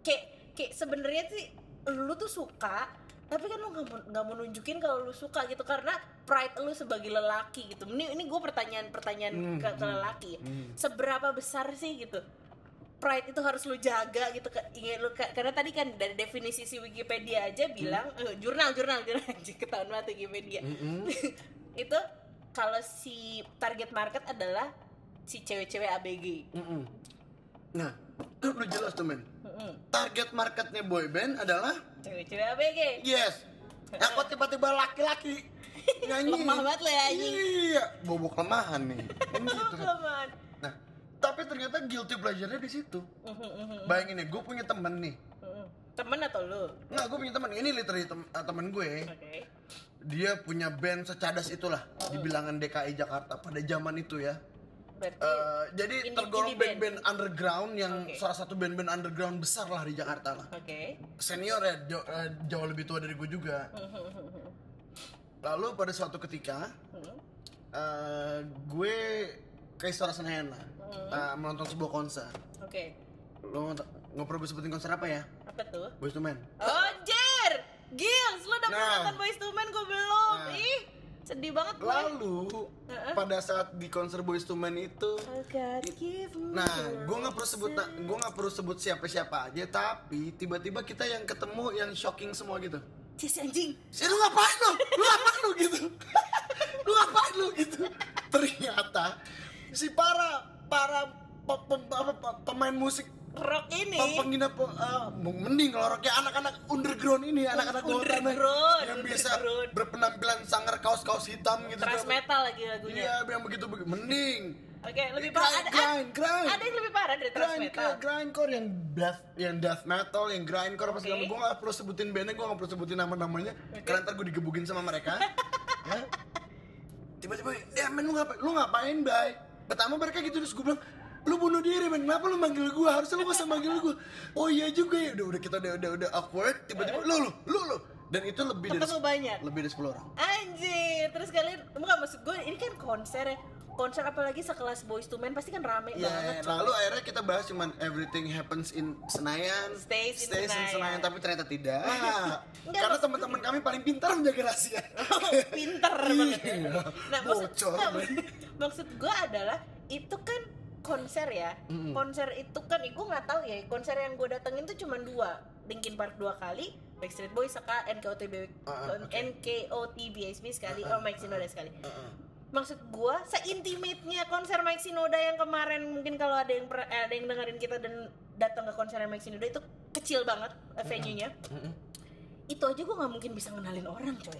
kayak kayak sebenarnya sih lu tuh suka tapi kan lu nggak mau nggak mau nunjukin kalau lu suka gitu karena pride lu sebagai lelaki gitu. Ini ini gue pertanyaan pertanyaan Hmm, ke, ke lelaki ya. seberapa besar sih gitu pride itu harus lu jaga gitu Ke- ingat lu ka- karena tadi kan dari definisi si Wikipedia aja bilang eh, jurnal jurnal jurnal anjing, ketahuan banget Wikipedia. Itu kalau si target market adalah si cewek-cewek ABG Mm-mm. Nah, udah jelas tuh men. Mm-mm. Target marketnya boyband adalah cewek-cewek ABG Yes. Yang kok tiba-tiba laki-laki. Nyanyi. Lemah banget lo ya. Iya, bobok kelemahan nih. Gitu. Kelemahan. Nah, tapi ternyata guilty pleasure-nya di situ. Bayangin nih, gue punya temen nih. Temen atau lu? Nggak, gue punya temen, ini literally tem- eh, temen gue. Oke. Dia punya band secadas itulah Di bilangan DKI Jakarta pada zaman itu ya berarti Eh, jadi Indie- tergolong band-band underground yang Oke. salah satu band-band underground besar lah di Jakarta lah. oke Senior ya jauh, eh, jauh lebih tua dari gue juga. Lalu pada suatu ketika eh, gue ke Istora Senayan lah eh, menonton sebuah konser. oke Lo nggak perlu gue sebutin konser apa ya? apa tuh Boys to Men. oh Jer Gils lu udah pernah Nah. nonton Boyz II Men gue belum Nah. ih sedih banget gue Lalu pada saat di konser Boys to Men itu Nah, gue nggak perlu sebut, gue nggak perlu sebut siapa-siapa aja, tapi tiba-tiba kita yang ketemu yang shocking semua gitu. Cis anjing Si lu ngapain lu? Lu ngapain lu gitu? lu ngapain lu gitu? Ternyata si para para pemain musik rock ini. Pe- penggina pe- eh, mending kalau rocknya anak-anak underground ini anak-anak Underground, yang biasa underground. berpenampilan sangar kaos-kaos hitam gitu. Thrash metal lagi lagunya. Iya yang begitu begitu. Mending. Oke lebih parah ada, grind grind. ada yang lebih parah dari grind metal? grindcore yang death yang death metal yang grindcore apa segala Oke. gue gak perlu sebutin bandnya gue gak perlu sebutin nama namanya karena ntar gue digebukin sama mereka. Ya. tiba-tiba ya men lu ngapain? Lu ngapain bay? Pertama mereka gitu terus gue bilang lu bunuh diri men kenapa lu manggil gue harusnya lu gak usah manggil gue oh iya juga ya udah udah kita udah udah, udah awkward tiba-tiba lu lu lu lu dan itu lebih dari ketemu banyak lebih dari 10 orang Anjir, terus kalian bukan maksud gue ini kan konser ya. Konser apalagi sekelas Boys to Men pasti kan rame Ya, banget. coy. lalu akhirnya kita bahas cuman everything happens in Senayan, Stays in Senayan. tapi ternyata tidak. Enggak, Karena teman-teman kami paling pintar menjaga rahasia. Pinter banget ya. Iya. Nah, maksud, Bocor, men. maksud gue adalah itu kan konser ya. Konser itu kan, gue nggak tahu ya. Konser yang gue datengin tuh cuma dua. Linkin Park dua kali, Backstreet Boys seka NKOTB ah, oke. NKOTBSB sekali, oh Mike Shinoda sekali. Heeh. maksud gua seintimate-nya konser Mike Shinoda yang kemarin mungkin kalau ada yang per- eh, ada yang dengerin kita dan datang ke konser Mike Shinoda itu kecil banget venue-nya. Itu aja gua nggak mungkin bisa ngenalin orang, coy.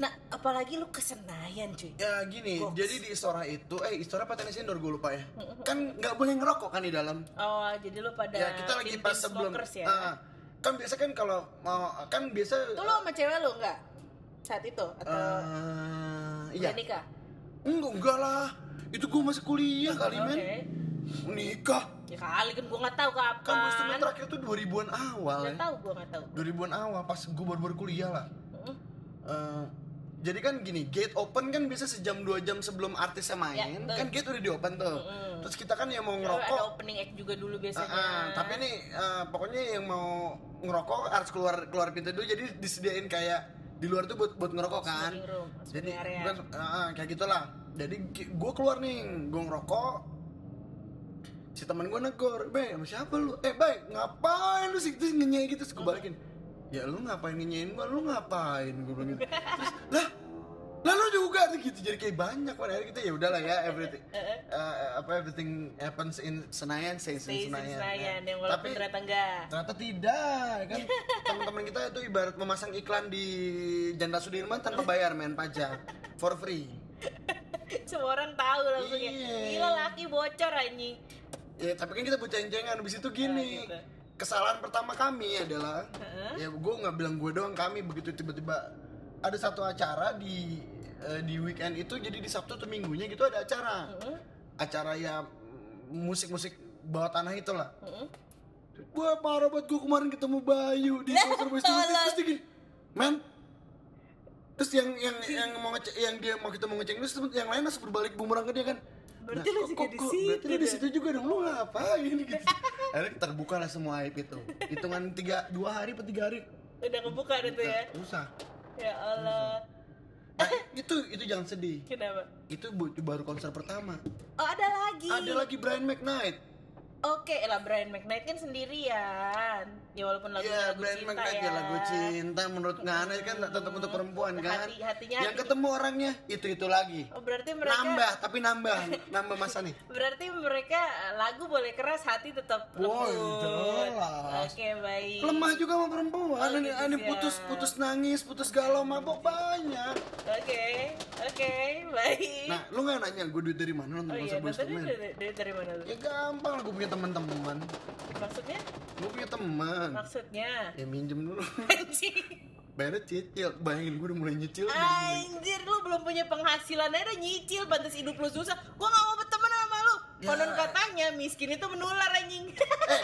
Nah, apalagi lu ke Senayan, cuy. Ya gini, Goks. jadi di Istora itu, eh Istora apa tenis indoor gue lupa ya. Kan nggak boleh ngerokok kan di dalam. Oh, jadi lu pada Ya kita lagi pas sebelum, ya. Ah, kan biasa kan kalau mau, kan biasa. Tuh lu sama cewek lu enggak? Saat itu atau udah iya. nikah? Enggak, enggak lah. itu gue masih kuliah kali Oke. men nikah Ya kali kan gua nggak tahu kapan. kan II Men terakhir tuh 2000-an awal Nggak ya tahu gua nggak tahu. 2000-an awal pas gue baru-baru kuliah lah Heeh. Jadi kan gini, gate open kan biasa sejam dua jam sebelum artisnya main, Ya, kan gate udah di open tuh. Terus kita kan yang mau Ada ngerokok, opening act juga dulu biasanya. ah, tapi nih eh, pokoknya yang mau ngerokok harus keluar keluar pintu dulu, jadi disediain kayak di luar tuh buat buat ngerokok kan. Room, Jadi area. bukan ah, kayak gitulah. Jadi gue keluar nih, gue ngerokok. Si teman gue negor, Bay, sama siapa lu? Eh, Bay, ngapain lu sih terus ngenyai gitu? Terus gue balikin. Ya lu ngapain ngenyain gua? Lu ngapain? Gue bilang gitu. Terus, lah, lah lu juga tuh gitu. Jadi kayak banyak kan akhirnya kita ya udahlah ya everything eh, apa everything happens in Senayan stays Stay in Senayan. Senayan, ya. yang walaupun Tapi ternyata enggak. ternyata tidak kan teman-teman kita itu ibarat memasang iklan di Janda Sudirman tanpa bayar men pajak for free Semua orang tahu langsung ya. Iya. Gila laki bocor anjing. ya tapi kan kita buceng-cengan habis itu gini Ah, gitu. Kesalahan pertama kami adalah Heeh. ya gue nggak bilang gue doang kami begitu tiba-tiba ada satu acara di eh, di weekend itu jadi di Sabtu atau Minggunya gitu ada acara Heeh. acara ya musik-musik bawah tanah itulah Heeh. Wah parah banget gue kemarin ketemu Bayu di tolong. terus dia gini, men terus yang yang yang mau ngecek yang dia mau kita mau ngecek terus yang lain langsung berbalik bumerang ke dia kan Berarti lu juga di situ berarti lu di dong. situ juga dong lu ngapain gitu akhirnya terbuka lah semua aib itu hitungan tiga dua hari atau tiga hari Udah kebuka itu ya. usah Ya Allah. nah, itu itu jangan sedih Kenapa? itu baru konser pertama Oh, ada lagi. ada lagi Brian McKnight Oke, lah Brian McKnight kan sendirian. Ya walaupun lagunya Iya, lagu Brian cinta McKnight ya. ya lagu cinta menurut Ngana kan tetap untuk perempuan kan. Hati- hatinya yang hati- ketemu orangnya itu itu lagi. Oh, berarti mereka Nambah tapi nambah nambah masa nih. Berarti mereka eh, lagu boleh keras, hati tetap lembut. jelas. Oke, baik. Lemah juga sama perempuan. Oh, Ini gitu, ini siap. putus putus nangis, putus galau, mabok banyak. Oke, oke, baik. Nah, lu nggak nanya gue duit dari mana nonton oh iya, konser Boyz II nontonnya Men? dari, dari, dari mana lu? Ya gampang, gue punya teman-teman. Maksudnya? Gue punya teman. Maksudnya? Ya minjem dulu. Anjing. Bayarnya cicil. Bayangin gue udah mulai nyicil. Anjir, lu belum punya penghasilan aja udah nyicil, pantas hidup lu susah. Gua gak mau berteman sama lu. Ya. Konon katanya miskin itu menular anjing. eh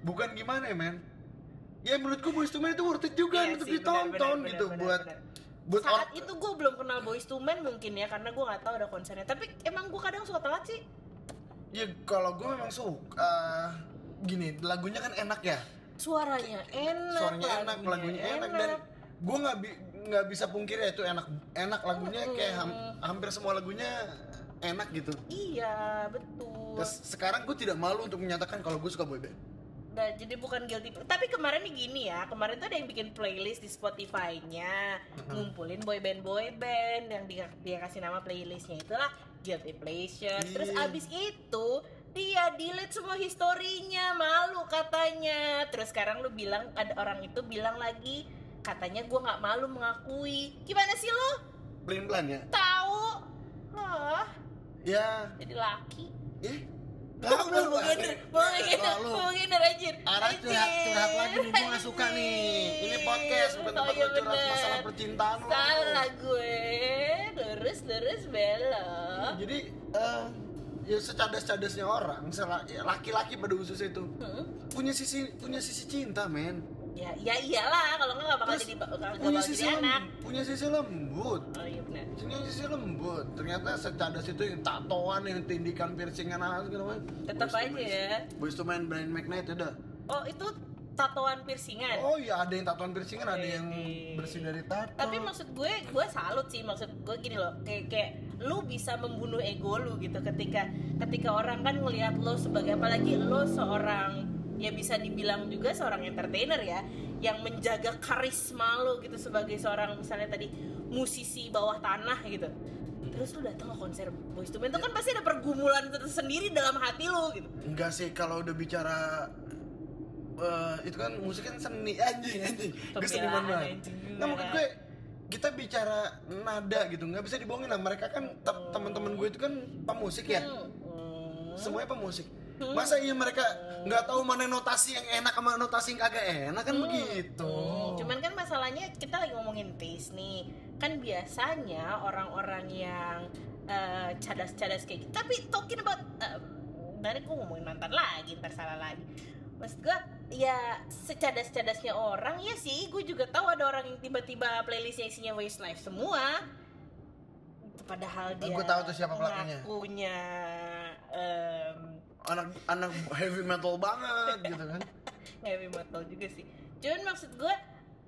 bukan gimana ya men ya menurut gue Boyz II Men itu worth it juga Iya untuk sih, ditonton benar, gitu benar, buat benar. buat Saat or- itu gue belum kenal Boyz II Men mungkin ya karena gue nggak tahu ada konsernya. Tapi emang gue kadang suka telat sih. Ya kalau gue memang suka. Gini lagunya kan enak ya? Suaranya enak, suaranya enak lagunya enak, dan gue nggak bi- nggak bisa pungkir ya itu enak enak lagunya kayak ham- hampir semua lagunya enak gitu. Iya, betul. terus sekarang gue tidak malu untuk menyatakan kalau gue suka boyband Nah, jadi bukan guilty Tapi kemarin nih gini ya, kemarin tuh ada yang bikin playlist di Spotify-nya, ngumpulin boyband boyband yang dia, dia kasih nama playlistnya itulah guilty pleasure. Terus Iya. abis itu dia delete semua historinya, malu katanya. Terus sekarang lu bilang ada orang itu bilang lagi katanya gua nggak malu mengakui. Gimana sih lu? pelin pelan ya Tahu? Ah, ya jadi laki. eh Mau bener, mau bener, Lalu mau bener anjir. Arah curhat, curhat lagi nih, gue gak suka nih. Ini podcast, bukan Oh, tempat iya lu curhat masalah percintaan Salah gue, lurus lurus belok. Jadi, eh ya secadas-cadasnya orang, ya, laki-laki pada khususnya itu. Hmm? punya sisi punya sisi cinta men Ya, ya iyalah, kalau nggak bakal Terus jadi ba- nggak punya bakal sisi jadi lem- anak. punya sisi lembut Oh iya benar. punya sisi lembut ternyata secadas itu yang tatoan yang tindikan piercingan apa segala macam Tetap aja ya. Boyz II Men Brian McKnight udah Oh itu tatoan piercingan. oh iya ada yang tatoan piercingan ada yang bersih dari tato Tapi maksud gue, gue salut sih maksud gue gini loh, kayak kayak lu bisa membunuh ego lu gitu ketika ketika orang kan ngelihat lo sebagai apalagi lo seorang ya bisa dibilang juga seorang entertainer ya yang menjaga karisma lo gitu sebagai seorang misalnya tadi musisi bawah tanah gitu. Terus lu datang ke konser Boyz II Men itu kan pasti ada pergumulan tersendiri dalam hati lo gitu. Enggak sih kalau udah bicara eh, itu kan musik kan seni anjing anjing gue seniman banget. nah maksud gue kita bicara nada gitu nggak bisa dibohongin lah. Mereka kan te- teman-teman gue itu kan pemusik ya. Hmm. semuanya pemusik masa iya mereka nggak tahu mana notasi yang enak sama notasi yang kagak enak? Kan begitu. Hmm, Cuman kan masalahnya kita lagi ngomongin taste nih. Kan biasanya orang-orang yang eh, cadas-cadas kayak gitu tapi talking about eh, dari gue ngomongin mantan lagi ntar salah lagi. Maksud gue ya secadas-cadasnya orang ya sih gue juga tahu ada orang yang tiba-tiba playlistnya isinya Westlife semua. Padahal dia Gua tahu tuh siapa pelakunya. ngakunya em, anak anak heavy metal banget gitu kan. Heavy metal juga sih. Cuman maksud gue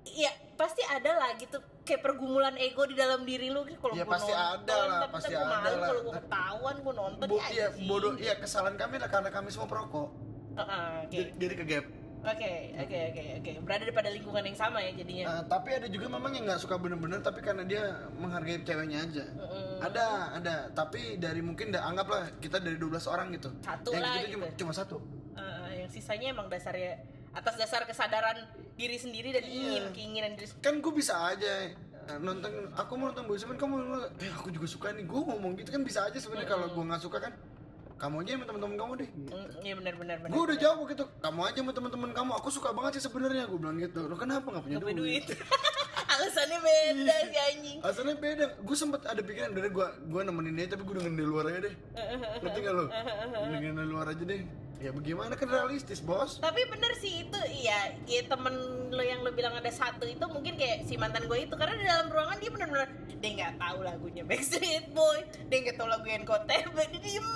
ya pasti ada lah gitu kayak pergumulan ego di dalam diri lu gitu. Kalau Ya, pasti nonton, ada lah, tapi pasti ada malu. lah. kalau gue ketahuan gue nonton Bo ya iya bodoh iya kesalahan kami lah karena kami semua perokok. Heeh, oke. Jadi, jadi ke gap oke oke oke oke. Berada pada lingkungan yang sama ya jadinya. Eh, tapi ada juga memang yang nggak suka bener-bener tapi karena dia menghargai ceweknya aja. Mm-mm. ada ada. Tapi dari mungkin da- anggaplah kita dari 12 orang gitu. Satu yang lah gitu, cuma, gitu. cuma satu. Eh, yang sisanya emang dasarnya atas dasar kesadaran diri sendiri dan ingin Iya. keinginan diri sendiri. Kan gue bisa aja eh, nonton aku mau nonton Boys kamu eh aku juga suka nih gue ngomong gitu kan bisa aja sebenarnya kalau gue nggak suka kan kamu aja sama teman-teman kamu deh Mm, iya benar benar benar gue udah jawab gitu kamu aja sama teman-teman kamu aku suka banget sih sebenarnya gue bilang gitu. Lo kenapa nggak punya Gak duit, duit. Alasannya beda si anjing. Asalnya beda. Gue sempet ada pikiran dari gue gue nemenin dia tapi gue dengerin dari luar aja deh. Ngerti gak lo dengerin dari luar aja deh ya bagaimana kan realistis bos? Tapi bener sih itu iya. Ya temen lo yang lo bilang ada satu itu mungkin kayak si mantan gue itu. Karena di dalam ruangan dia bener-bener dia nggak tahu lagunya Backstreet Boy dia nggak tahu lagu NKTB dia diem.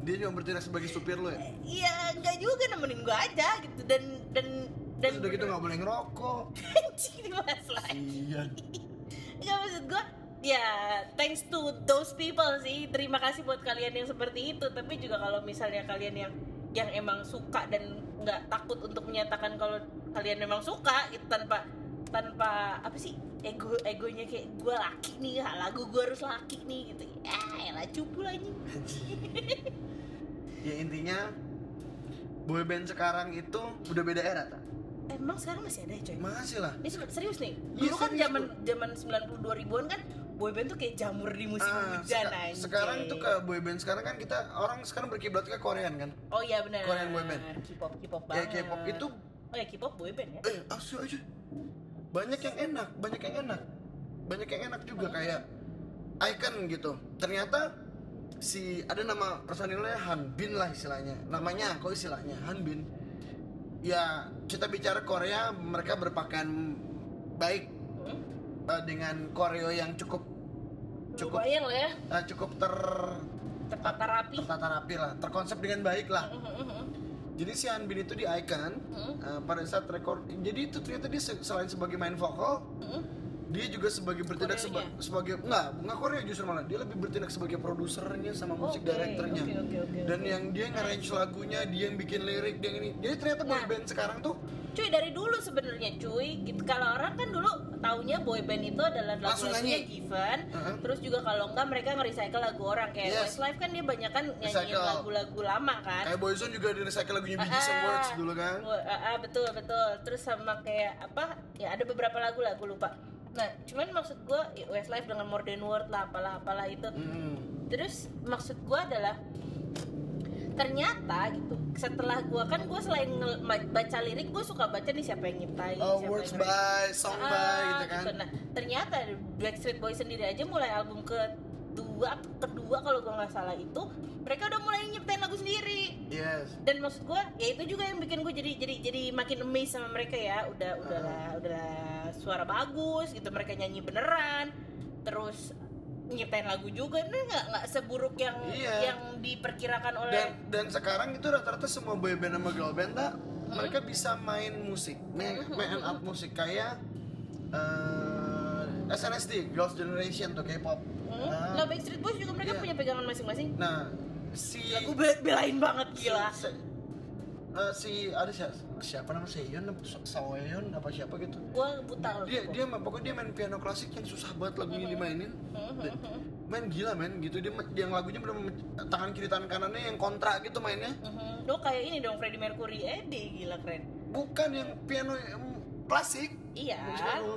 Dia cuma bertindak sebagai supir lo ya? Iya nggak juga nemenin gue aja gitu. Dan dan dan Terus udah gitu nggak boleh ngerokok. Anjing dibahas lagi. Iya nggak maksud gue ya thanks to those people sih. Terima kasih buat kalian yang seperti itu. Tapi juga kalau misalnya kalian yang yang emang suka dan nggak takut untuk menyatakan kalau kalian memang suka gitu tanpa tanpa apa sih ego egonya kayak gue laki nih lagu gue harus laki nih gitu. Ya elah cupu ini ya intinya boyband sekarang itu udah beda era tak emang sekarang masih ada ya coy? Masih lah. Ini se- serius nih? Iya, dulu kan serius, zaman zaman 90 2000-an kan boyband tuh kayak jamur di musim Ah, hujan seka- anjing. sekarang tuh ke boyband sekarang kan kita orang sekarang berkiblat ke Korean kan Oh iya benar. Korean boyband. K-pop, K-pop ya banget. K-pop itu Oh ya K-pop boyband ya. eh asli aja banyak yang enak banyak yang enak banyak yang enak juga kayak icon gitu ternyata si ada nama personilnya Han Bin lah istilahnya namanya kok istilahnya Han Bin ya kita bicara Korea mereka berpakaian baik Hmm? eh, dengan koreo yang cukup cukup Lumayan lah ya. eh, cukup ter Tertata rapi. tertata rapi lah terkonsep dengan baik lah Mhm, jadi si Han Bin itu di icon Hmm. eh, pada saat rekor jadi itu ternyata dia se- selain sebagai main vokal mhm. Dia juga sebagai bertindak seba- sebagai enggak enggak Korea justru malah dia lebih bertindak sebagai produsernya sama musik Oke, direkturnya oke, oke, oke, dan oke. yang dia nge-arrange lagunya dia yang bikin lirik dia yang ini jadi ternyata Nah. boy band sekarang tuh Cuy dari dulu sebenarnya cuy. Gitu. Kalau orang kan dulu taunya boyband itu adalah nyanyi. Given. Heeh. Terus juga kalau enggak mereka nge-recycle lagu orang kayak Yes. Westlife kan dia banyak kan nyanyiin Recycle. lagu-lagu lama kan. kayak Boyzone juga di recycle lagunya Bee Gees Ah, and Words dulu kan ah, ah, betul betul. Terus sama kayak apa? Ya ada beberapa lagu lah, gue lupa. Nah, cuman maksud gue Westlife dengan More Than Word lah, apalah apalah itu. Mm. Terus maksud gue adalah ternyata gitu setelah gue kan gue selain baca lirik gue suka baca nih siapa yang nyiptain oh siapa words yang by song Ah, by gitu kan? Nah, ternyata Backstreet Boys sendiri aja mulai album kedua kedua kalau gue nggak salah itu mereka udah mulai nyiptain lagu sendiri. Yes. Dan maksud gue ya itu juga yang bikin gue jadi jadi jadi makin amazed sama mereka ya. Udah udahlah udahlah suara bagus gitu mereka nyanyi beneran terus nyiptain lagu juga. Ini nggak nggak seburuk yang Iya. yang diperkirakan oleh dan dan sekarang itu rata-rata semua boy band sama girl band tak mereka bisa main musik main, main up musik kayak eh, SNSD Girls Generation tuh K-pop. Hmm? Nah, nah Backstreet Boys juga mereka Iya. punya pegangan masing-masing. Nah si aku be- belain banget gila. si, eh, si ada siapa, siapa nama Seon apa Saweon apa siapa gitu. Gue buta loh dia dia pokoknya dia main piano klasik yang susah banget lagunya dimainin. Dan main gila main gitu. Dia yang lagunya bener tangan kiri tangan kanannya yang kontra gitu mainnya. Mhm. lo kayak ini dong Freddie Mercury. Eh deh gila keren. Bukan yang piano yang klasik. Iya.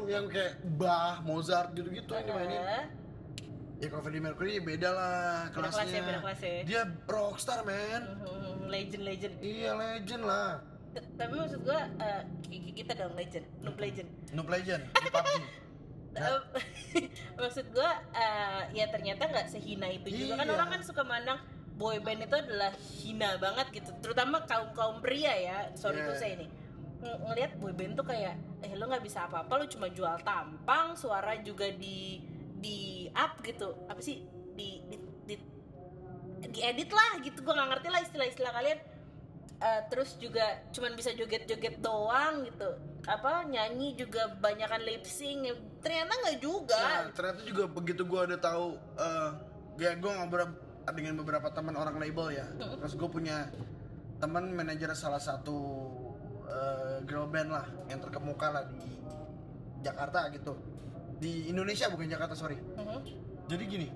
Yang kayak Bach, Mozart gitu-gitu yang dimainin. Eh, ya kalau Freddie Mercury beda lah Beda kelas kelasnya. ya, beda kelas ya. dia rockstar man mhm. legend legend iya legend lah. T- tapi maksud gua eh, ki- kita dong legend noob legend. Noob Legend di PUBG. Maksud gua eh, ya ternyata nggak sehina itu juga. Kan Iya. orang kan suka mandang boy band itu adalah hina banget gitu. Terutama kaum kaum pria ya sorry Iya. tuh saya ini. Ng- ngelihat boy band tuh kayak eh lo nggak bisa apa-apa lo cuma jual tampang suara juga di di up gitu. Apa sih diedit lah gitu gue nggak ngerti lah istilah-istilah kalian Eh, terus juga cuman bisa joget-joget doang gitu apa nyanyi juga banyakan lip sync ternyata nggak juga Nah, ternyata juga begitu gue ada tahu eh ya gue ngobrol dengan beberapa teman orang label ya. Terus gue punya teman manajer salah satu eh, girl band lah yang terkemuka lah di Jakarta gitu. Di Indonesia bukan Jakarta sorry. Mhm. Jadi gini,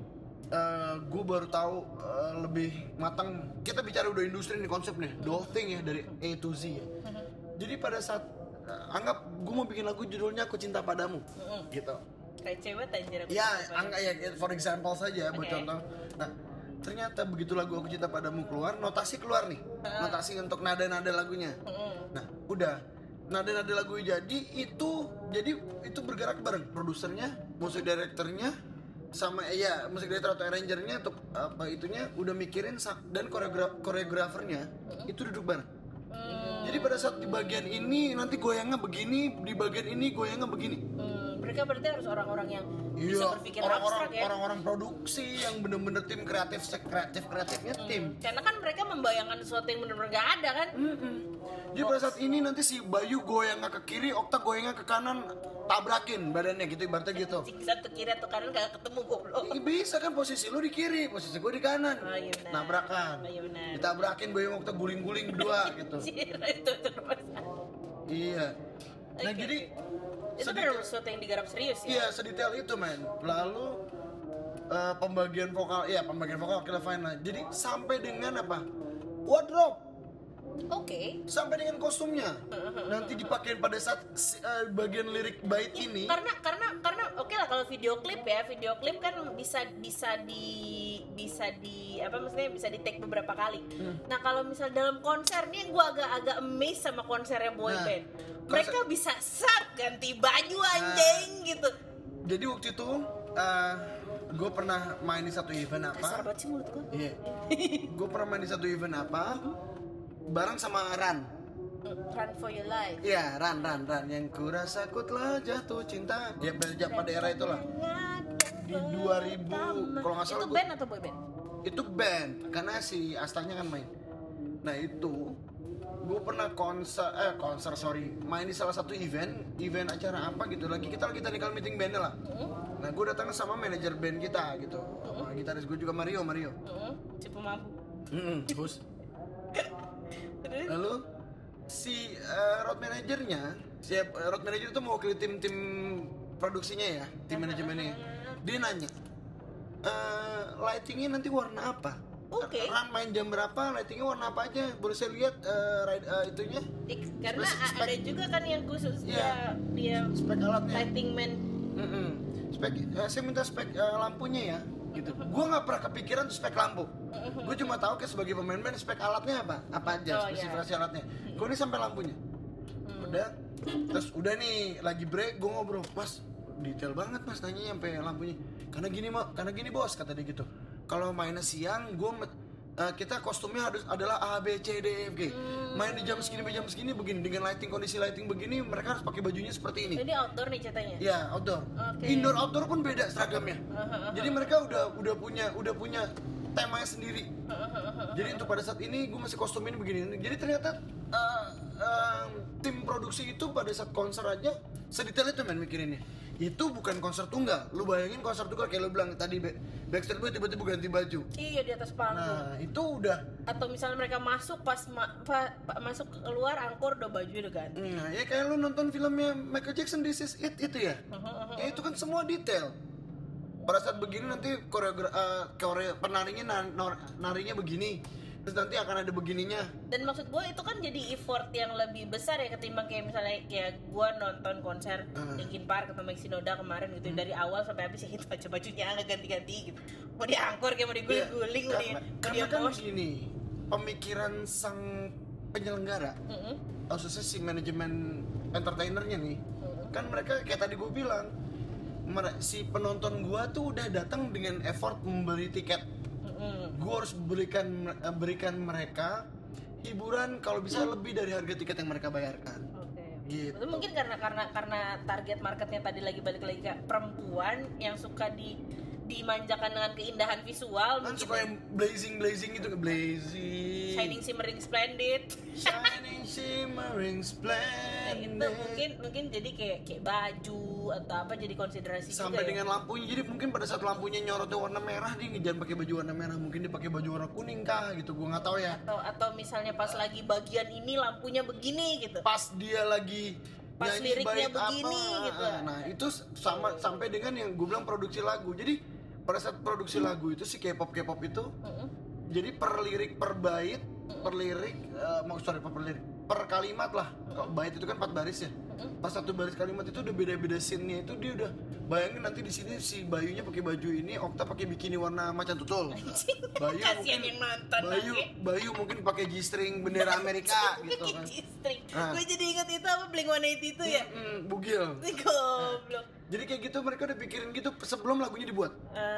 gue baru tahu eh, lebih matang. Kita bicara udah industri nih konsepnya, the whole thing ya dari A to Z ya. Mhm. Jadi pada saat eh, anggap gue mau bikin lagu judulnya Aku Cinta Padamu, gitu. kayak cewek anjir aku Ya, angka ya for example saja buat Oke. contoh. Nah, ternyata begitu lagu Aku Cinta Padamu keluar, notasi keluar nih. Notasi untuk nada-nada lagunya. Nah, udah. Nada-nada lagu jadi itu jadi itu bergerak bareng produsernya, musik direkturnya sama ya musik director atau arrangernya atau apa itunya udah mikirin dan koreograf koreografernya itu duduk bareng. Hmm, Jadi pada saat di bagian ini nanti goyangnya begini, di bagian ini goyangnya begini. hmm, mereka berarti harus orang-orang yang bisa Iya, berpikir orang-orang abstrak ya orang-orang produksi yang bener-bener tim kreatif kreatif kreatifnya tim. karena kan mereka membayangkan sesuatu yang benar-benar nggak ada kan Jadi pada saat ini nanti si Bayu goyangnya ke kiri, Okta goyangnya ke kanan, tabrakin badannya gitu ibaratnya gitu. Cik, satu kiri atau kanan kagak ketemu goblok Ih, bisa kan posisi lu di kiri, posisi gue di kanan. Oh, iya benar. Nabrakan. Oh, iya benar. Ditabrakin Bayu sama Okta guling-guling berdua gitu. Itu itu. Iya. Nah, Oke. jadi itu benar sesuatu yang digarap serius ya Iya, sedetail itu, men. Lalu eh, pembagian vokal, iya pembagian vokal kita fine lah. Jadi sampai dengan apa? Wardrobe, oke sampai dengan kostumnya. Nanti dipakai pada saat eh, bagian lirik bait ini. karena karena karena oke lah kalau video klip ya video klip kan bisa bisa di bisa di apa maksudnya bisa di take beberapa kali Hmm. nah kalau misal dalam konser nih gue agak agak amazed sama konsernya boy Nah, band mereka bisa sat ganti baju Nah. anjing gitu Jadi waktu itu gue pernah main di satu event kasar apa? banget sih mulut gue Iya. gue pernah main di satu event apa? Bareng sama Ran. run for your life Iya, Ran, Ran, Ran. Yang kurasa ku telah jatuh cinta. Dia pada pada era itulah. Di 2000, kalau nggak salah itu gua- band atau boy band itu band karena si Astanya kan main nah itu gue pernah konser eh konser sorry. Main di salah satu event event acara apa gitu. Lagi kita lagi technical meeting bandnya lah. Hmm? nah gue datang sama manajer band kita gitu. Sama gitaris gue juga Mario Mario. Hmm, si pemabuk Terus? lalu si eh, road manajernya si eh, road manager itu mewakili tim tim produksinya ya tim manajemennya. Dia nanya eh lightingnya nanti warna apa Oke. Ran main jam berapa? Lightingnya warna apa aja? Baru saya lihat eh, ride- eh, itunya. Ik- karena Spek- ada juga kan yang khusus Iya. dia dia spek alatnya. lighting man. Mm-mm. spek eh, saya minta spek eh, lampunya ya gitu. Gue nggak pernah kepikiran tuh spek lampu. Gue cuma tahu kayak sebagai pemain band spek alatnya apa? Apa aja Oh, spesifikasi alatnya. Gue ini sampai lampunya? Udah. Terus udah nih lagi break gue ngobrol. Mas detail banget mas tanya sampai lampunya. Karena gini mau karena gini bos kata dia gitu kalau mainnya siang gue kita kostumnya harus adalah A B C D E F G main di jam segini jam segini begini dengan lighting kondisi lighting begini mereka harus pakai bajunya seperti ini ini outdoor nih ceritanya Ya outdoor. Oke. Indoor outdoor pun beda seragamnya. Jadi mereka udah udah punya udah punya temanya sendiri. Jadi untuk pada saat ini gue masih kostum ini begini. Jadi ternyata eh, eh, tim produksi itu pada saat konser aja sedetail itu men mikirinnya. Itu bukan konser tunggal. Lu bayangin konser tunggal kayak lu bilang tadi Backstreet Boys tiba-tiba ganti baju. iya di atas panggung Nah itu udah atau misalnya mereka masuk pas ma- pa- pa- masuk keluar angkor udah baju udah ganti Nah, ya kayak lu nonton filmnya Michael Jackson This Is It itu ya. Ya itu kan semua detail. Pada saat begini nanti koreogra koreo penarinya na- nor- narinya begini. Terus nanti akan ada begininya. dan maksud gue itu kan jadi effort yang lebih besar ya ketimbang kayak misalnya kayak gue nonton konser Hmm. Linkin Park atau Mike Shinoda kemarin gitu dari awal sampai habis ya itu baju bajunya nggak ganti-ganti gitu mau diangkor kayak mau diguling-guling mau di Karena, mau karena kan gini, pemikiran sang penyelenggara Mm-mm. khususnya si manajemen entertainernya nih Mm-mm. kan mereka kayak tadi gue bilang si penonton gua tuh udah datang dengan effort membeli tiket Gue harus berikan berikan mereka hiburan kalau bisa lebih dari harga tiket yang mereka bayarkan. Oke. gitu. Itu mungkin karena karena karena target marketnya tadi lagi balik lagi ke perempuan yang suka di dimanjakan dengan keindahan visual kan suka ya. yang blazing blazing gitu blazing shining shimmering splendid. Shining shimmering nah, itu splendid. Mungkin mungkin jadi kayak kayak baju atau apa jadi konsiderasi sampai juga ya. dengan lampunya. Jadi mungkin pada saat lampunya nyorotnya warna merah dia jangan pakai baju warna merah. Mungkin dia pakai baju warna kuning kah gitu gue nggak tahu ya. Atau atau misalnya pas lagi bagian ini lampunya begini gitu. Pas dia lagi Pas liriknya begini, apa, gitu. nah itu sama sampai dengan yang gue bilang produksi lagu. Jadi pada saat produksi lagu itu si K-pop K-pop itu Mm-mm. jadi per lirik per bait per lirik eh, mau sorry per lirik per kalimat lah. Kalau bait itu kan empat baris ya. Pas satu baris kalimat itu udah beda-beda scene-nya itu dia udah bayangin nanti di sini si Bayunya pakai baju ini Okta pakai bikini warna macan tutul Bayu mungkin yang nonton Bayu oke? Bayu mungkin pakai G-string bendera Amerika gitu kan G-string. Ah. Gue jadi ingat itu apa Blink 182 itu ya. Mm, bugil Goblok. jadi kayak gitu mereka udah pikirin gitu sebelum lagunya dibuat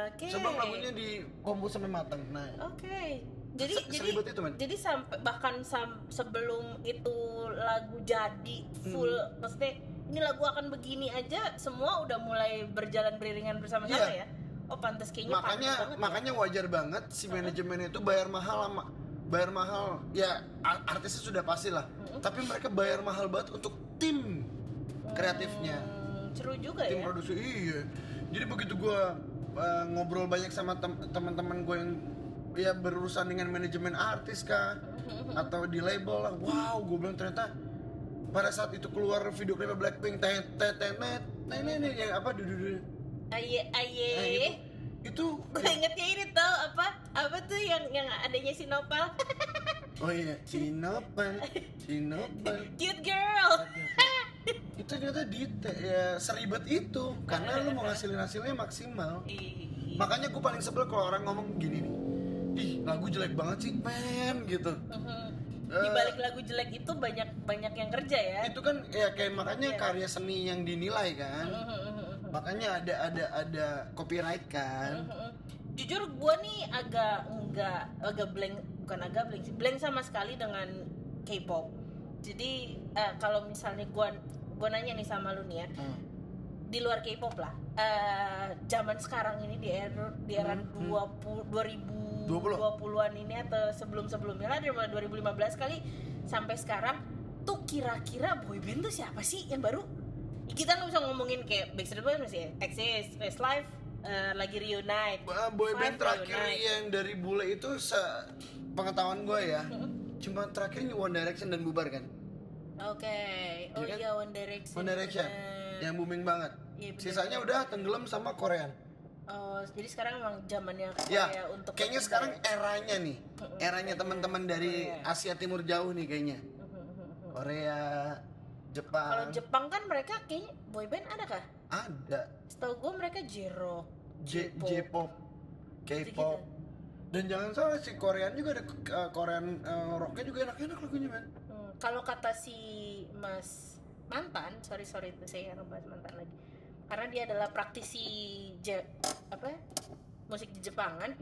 Oke. sebelum lagunya dikompos sampai matang nah Oke. Jadi Se- jadi itu, jadi sampai bahkan sam- sebelum itu lagu jadi full Hmm. maksudnya ini lagu akan begini aja semua udah mulai berjalan beriringan bersama-sama Iya. ya. Oh pantas kayaknya makanya pantas ya. makanya wajar banget si manajemen itu bayar mahal sama bayar mahal ya artisnya sudah pasti lah Mm-mm. tapi mereka bayar mahal banget untuk tim kreatifnya Hmm, seru juga tim ya. produksi iya jadi begitu gua uh, ngobrol banyak sama tem- teman-teman gue yang ya berurusan dengan manajemen artis kah atau di label lah wow gue bilang ternyata pada saat itu keluar video klipnya Blackpink tet tet tet yang apa dudu Aye aye. Nah, gitu. itu. Gue ingetnya ini tau apa apa tuh yang yang adanya si Nopal? Oh iya. Sinopal Sinopal cute girl. Itu ternyata di ya seribet itu. Karena lu mau ngasilin hasilnya maksimal. Makanya gue paling sebel kalau orang ngomong gini nih. Ih lagu jelek banget sih men gitu. Mhm. Eh, di balik lagu jelek itu banyak banyak yang kerja ya? Itu kan ya kayak makanya Iya. karya seni yang dinilai kan. Makanya ada ada ada copyright kan. Jujur gue nih agak enggak agak blank bukan agak blank sih blank sama sekali dengan K-pop. Jadi eh, kalau misalnya gue gue nanya nih sama lu nih ya. Hmm. Di luar K-pop lah eh zaman sekarang ini di era di era Hmm, 20 20. 2020-an ini atau sebelum-sebelumnya lah dari mulai 2015 kali sampai sekarang tuh kira-kira boyband tuh siapa sih yang baru kita nggak bisa ngomongin kayak Backstreet Boys masih exist Westlife eh, lagi reunite Ba- boyband terakhir Reunite. yang dari bule itu se pengetahuan gue ya Mhm. cuma terakhir ini One Direction dan bubar kan Oke, oh Iya kan? iya One Direction. One Direction. Yang booming banget. Iya, bener. sisanya udah tenggelam sama Korean. Oh, jadi sekarang emang zamannya ya Korea untuk kayaknya sekarang ya? eranya nih. Eranya teman-teman dari Korea. Asia Timur jauh nih kayaknya. Korea Jepang. Kalau Jepang kan mereka kayaknya boyband ada kah? ada. Setahu gue mereka J-rock, J- J-pop. K-pop. Dan jangan salah si Korean juga ada uh, Korean uh, rocknya juga enak-enak lagunya man Hmm, kalau kata si Mas mantan, sorry sorry itu saya ngebahas mantan lagi, karena dia adalah praktisi je, apa musik Jepangan,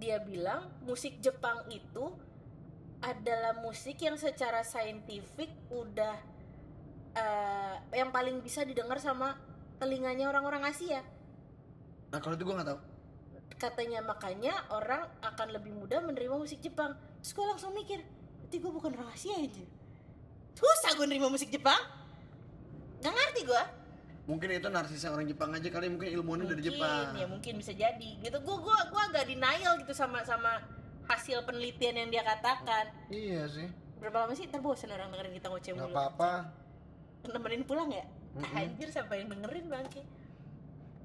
dia bilang musik Jepang itu adalah musik yang secara saintifik udah eh, yang paling bisa didengar sama telinganya orang-orang Asia. nah kalau itu gue nggak tahu Katanya makanya orang akan lebih mudah menerima musik Jepang. Terus gue langsung mikir, berarti gue bukan orang Asia aja. Susah gue nerima musik Jepang. Gak ngerti gue. mungkin itu narsisnya orang Jepang aja kali mungkin ilmunya dari Jepang. ya mungkin bisa jadi. Gitu gue gua gua agak denial gitu sama sama hasil penelitian yang dia katakan. Iya sih. Berapa lama sih? Terbosan orang dengerin kita ngoceh nggak mulu apa-apa. Nemenin pulang ya? Mm-mm. anjir sampai yang dengerin bangke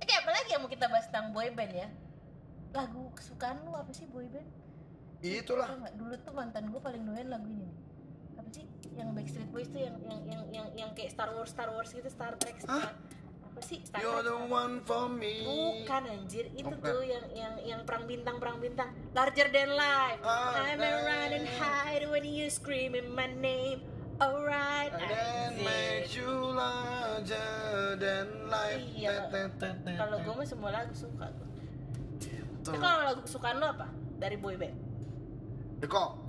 oke apalagi yang mau kita bahas tentang boyband ya? Lagu kesukaan lu apa sih boyband itulah. Nggak? dulu tuh mantan gue paling doyan lagu ini nih. apa yang Backstreet Boys tuh yang yang yang yang, yang kayak Star Wars Star Wars gitu Star Trek Star apa apa sih? Star You're Trek the one for me. bukan anjir. Itu Bukan. tuh yang yang yang perang bintang perang bintang. Larger than life. Ah, I'm around and hide when you screaming my name. Alright And makes you larger than life. Iya. Kalau gue mah semua lagu suka tuh. Tuh. Tapi kalau lagu kesukaan lo apa? Dari boy band? The Cop.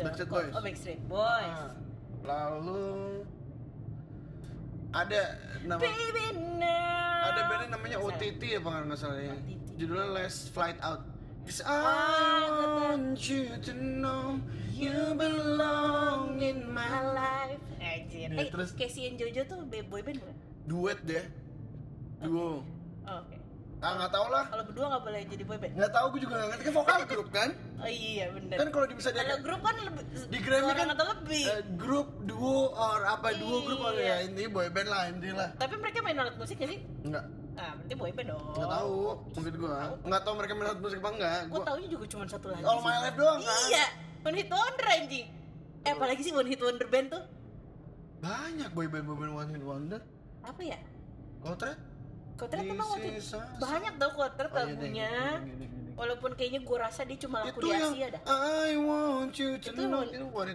The- Backstreet oh, Boys. oh Backstreet Boys. Ah, Lalu ada nama ada bandnya namanya. OTT apa nggak salah ya? Judulnya Last Flight Out. Cause I want you to know you belong in my life. life. Anjir. Ya, Eh, terus- Casey and Jojo tuh boy band bukan? duet deh. Duo. Oh, oke ah nggak tahu lah. Kalau berdua nggak boleh jadi boy band? nggak tahu gue juga nggak ngerti. Kan vokal grup kan? Oh iya bener. Kan kalau bisa dia Kalau grup kan lebih di Grammy kan atau lebih? eh, grup duo or apa duo grup or Iya. ya intinya boy band lah intinya lah. Tapi mereka main alat musik gak sih? nggak. Ah, berarti boy band dong. Nggak tahu mungkin gua. Nggak tahu mereka minat musik apa enggak Gue gua taunya juga cuma satu lagi All. My Life doang kan? Iya One hit wonder anjing Eh apalagi sih one hit wonder band tuh? Banyak boy band boy band one hit wonder. Apa ya? Kotret Kotret emang waktu banyak tau Kotret oh, iya, lagunya. Walaupun kayaknya gue rasa dia cuma laku itu di Asia dah. I want you to itu know.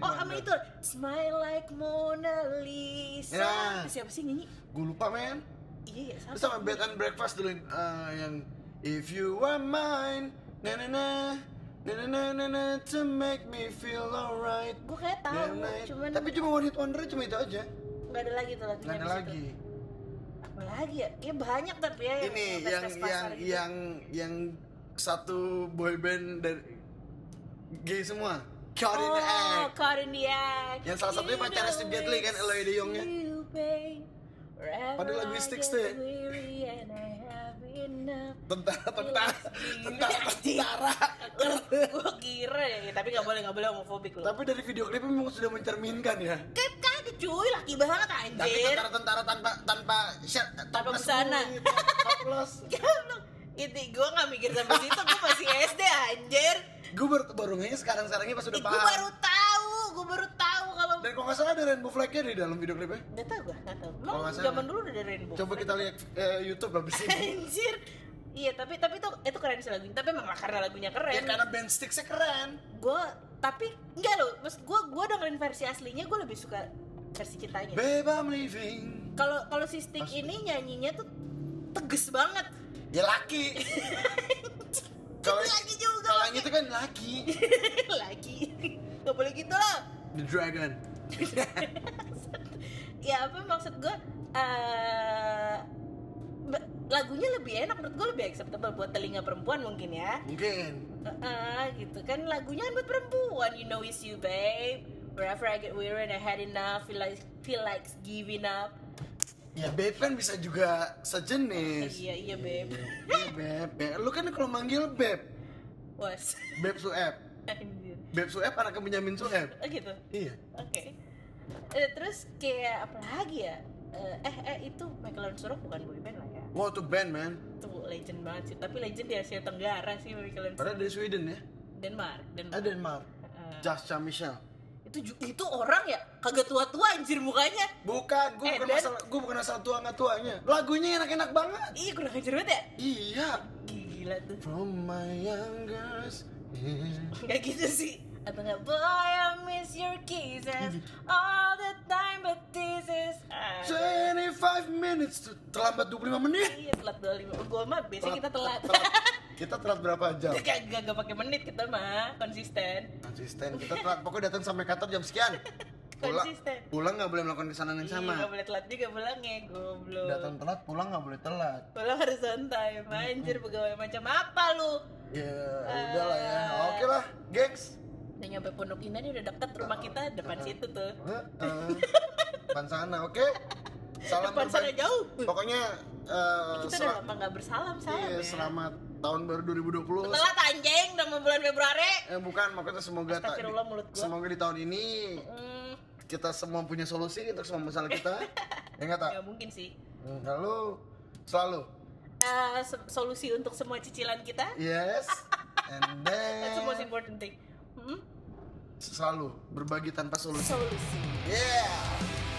Oh, sama itu Smile Like Mona Lisa. Ya. Siapa sih nyanyi? Gue lupa men. Iya, iya, sama. sama Bed and Breakfast dulu uh, yang If you are mine, na na na. Na na na na na to make me feel alright. Gue kayak tahu, tapi cuma one hit wonder cuma itu aja. Gak ada lagi tuh lagunya. Gak ada lagi. Itu lagi ya? Ya banyak tapi ya ini yang yang pasar gitu. yang yang satu boy band dari gay semua. Caught in the oh Act. caught in the act. Yang salah satunya pacarnya Steve Gately kan, Eloy de Jongnya. Padahal lagu get tuh tentara tentara tentara tentara. Gue kira ya tapi nggak boleh nggak boleh homofobik loh. Tapi dari video klipnya memang sudah mencerminkan ya. Kan kagak cuy? Laki banget tapi anjir. tentara-tentara tanpa tanpa shirt Tanpa busana. plus itu gue nggak mikir sampai situ gue masih SD anjir. Gue baru baru ngehnya sekarang sekarangnya pas udah gue paham. baru tahu gue baru tahu kalau dan kalau nggak salah ada rainbow flagnya di dalam video klipnya? Nggak tahu gue nggak tahu. Salah. zaman dulu udah ada rainbow coba kita lihat eh, YouTube lah di sini anjir iya tapi tapi itu itu keren sih lagunya. Tapi emang karena lagunya ya keren karena band Styxnya keren. Gue tapi enggak loh. Maksud gue gue dengerin versi aslinya gue lebih suka versi cintanya. Babe I'm leaving. Kalau kalau si Stick ini nyanyinya tuh tegas banget. Ya laki. Kalau lagi juga kalau itu kan laki. Lagi nggak boleh gitu loh the dragon. Ya apa maksud gue ba- lagunya lebih enak menurut gue lebih acceptable buat telinga perempuan mungkin ya. Mungkin. Heeh, gitu kan lagunya kan buat perempuan. You know it's you babe. Wherever I get weary and I had enough feel like feel like giving up. Ya babe kan bisa juga sejenis. Iya iya babe. Iya, beb, beb. Lu kan kalau manggil beb, was. Beb. Beb Sueb anaknya Benyamin Sueb. oh gitu? Iya. oke. Eh, terus kayak apa lagi ya? Eh, eh eh itu Michael Lansuro bukan boyband lah ya Wow, tuh band man. itu legend banget sih tapi legend di Asia Tenggara sih Michael Lansuro Padahal dari Sweden ya. Denmark Denmark Ada Denmark. Heeh. Jascha Michel. itu itu orang ya kagak tua-tua anjir mukanya Bukan, gue Eh, bukan Dan- masalah, gue bukan masalah tua nggak tuanya. Lagunya enak-enak banget. iya kurang ajar banget ya Iya. gila tuh From my youngers. Gak gitu sih Atau nggak Boy I miss your kisses All the time But this is ah. 25 minutes terlambat 25 menit. Iya telat 25 Gue mah biasanya kita telat Kita telat berapa jam? Gak, gak, gak pakai menit kita mah Konsisten Konsisten. Kita telat pokoknya datang sampai kantor jam sekian. Pulang, Konsisten pulang nggak boleh melakukan kesalahan yang Iya sama. gak boleh telat juga pulangnya Goblok Datang telat, pulang nggak boleh telat. Pulang harus santai Anjir pegawai macam apa lu Ya udahlah ya. Oke lah, gengs. Udah nyampe Pondok Indah nih udah deket rumah kita Depan situ tuh Heeh. Depan sana, oke? Salam Depan sana jauh Pokoknya eh, Kita udah lama gak bersalam salam iya, ya selamat tahun baru 2020. Telat anjing udah mau bulan Februari Eh bukan, maksudnya semoga ta- Astagfirullah mulut gua. semoga di tahun ini Hmm, kita semua punya solusi untuk semua masalah kita. ya enggak tak? ya mungkin sih. Lalu selalu Eh, se- solusi untuk semua cicilan kita. yes and That's the most then important thing. Hmm? selalu berbagi tanpa solusi. Solusi. Yeah.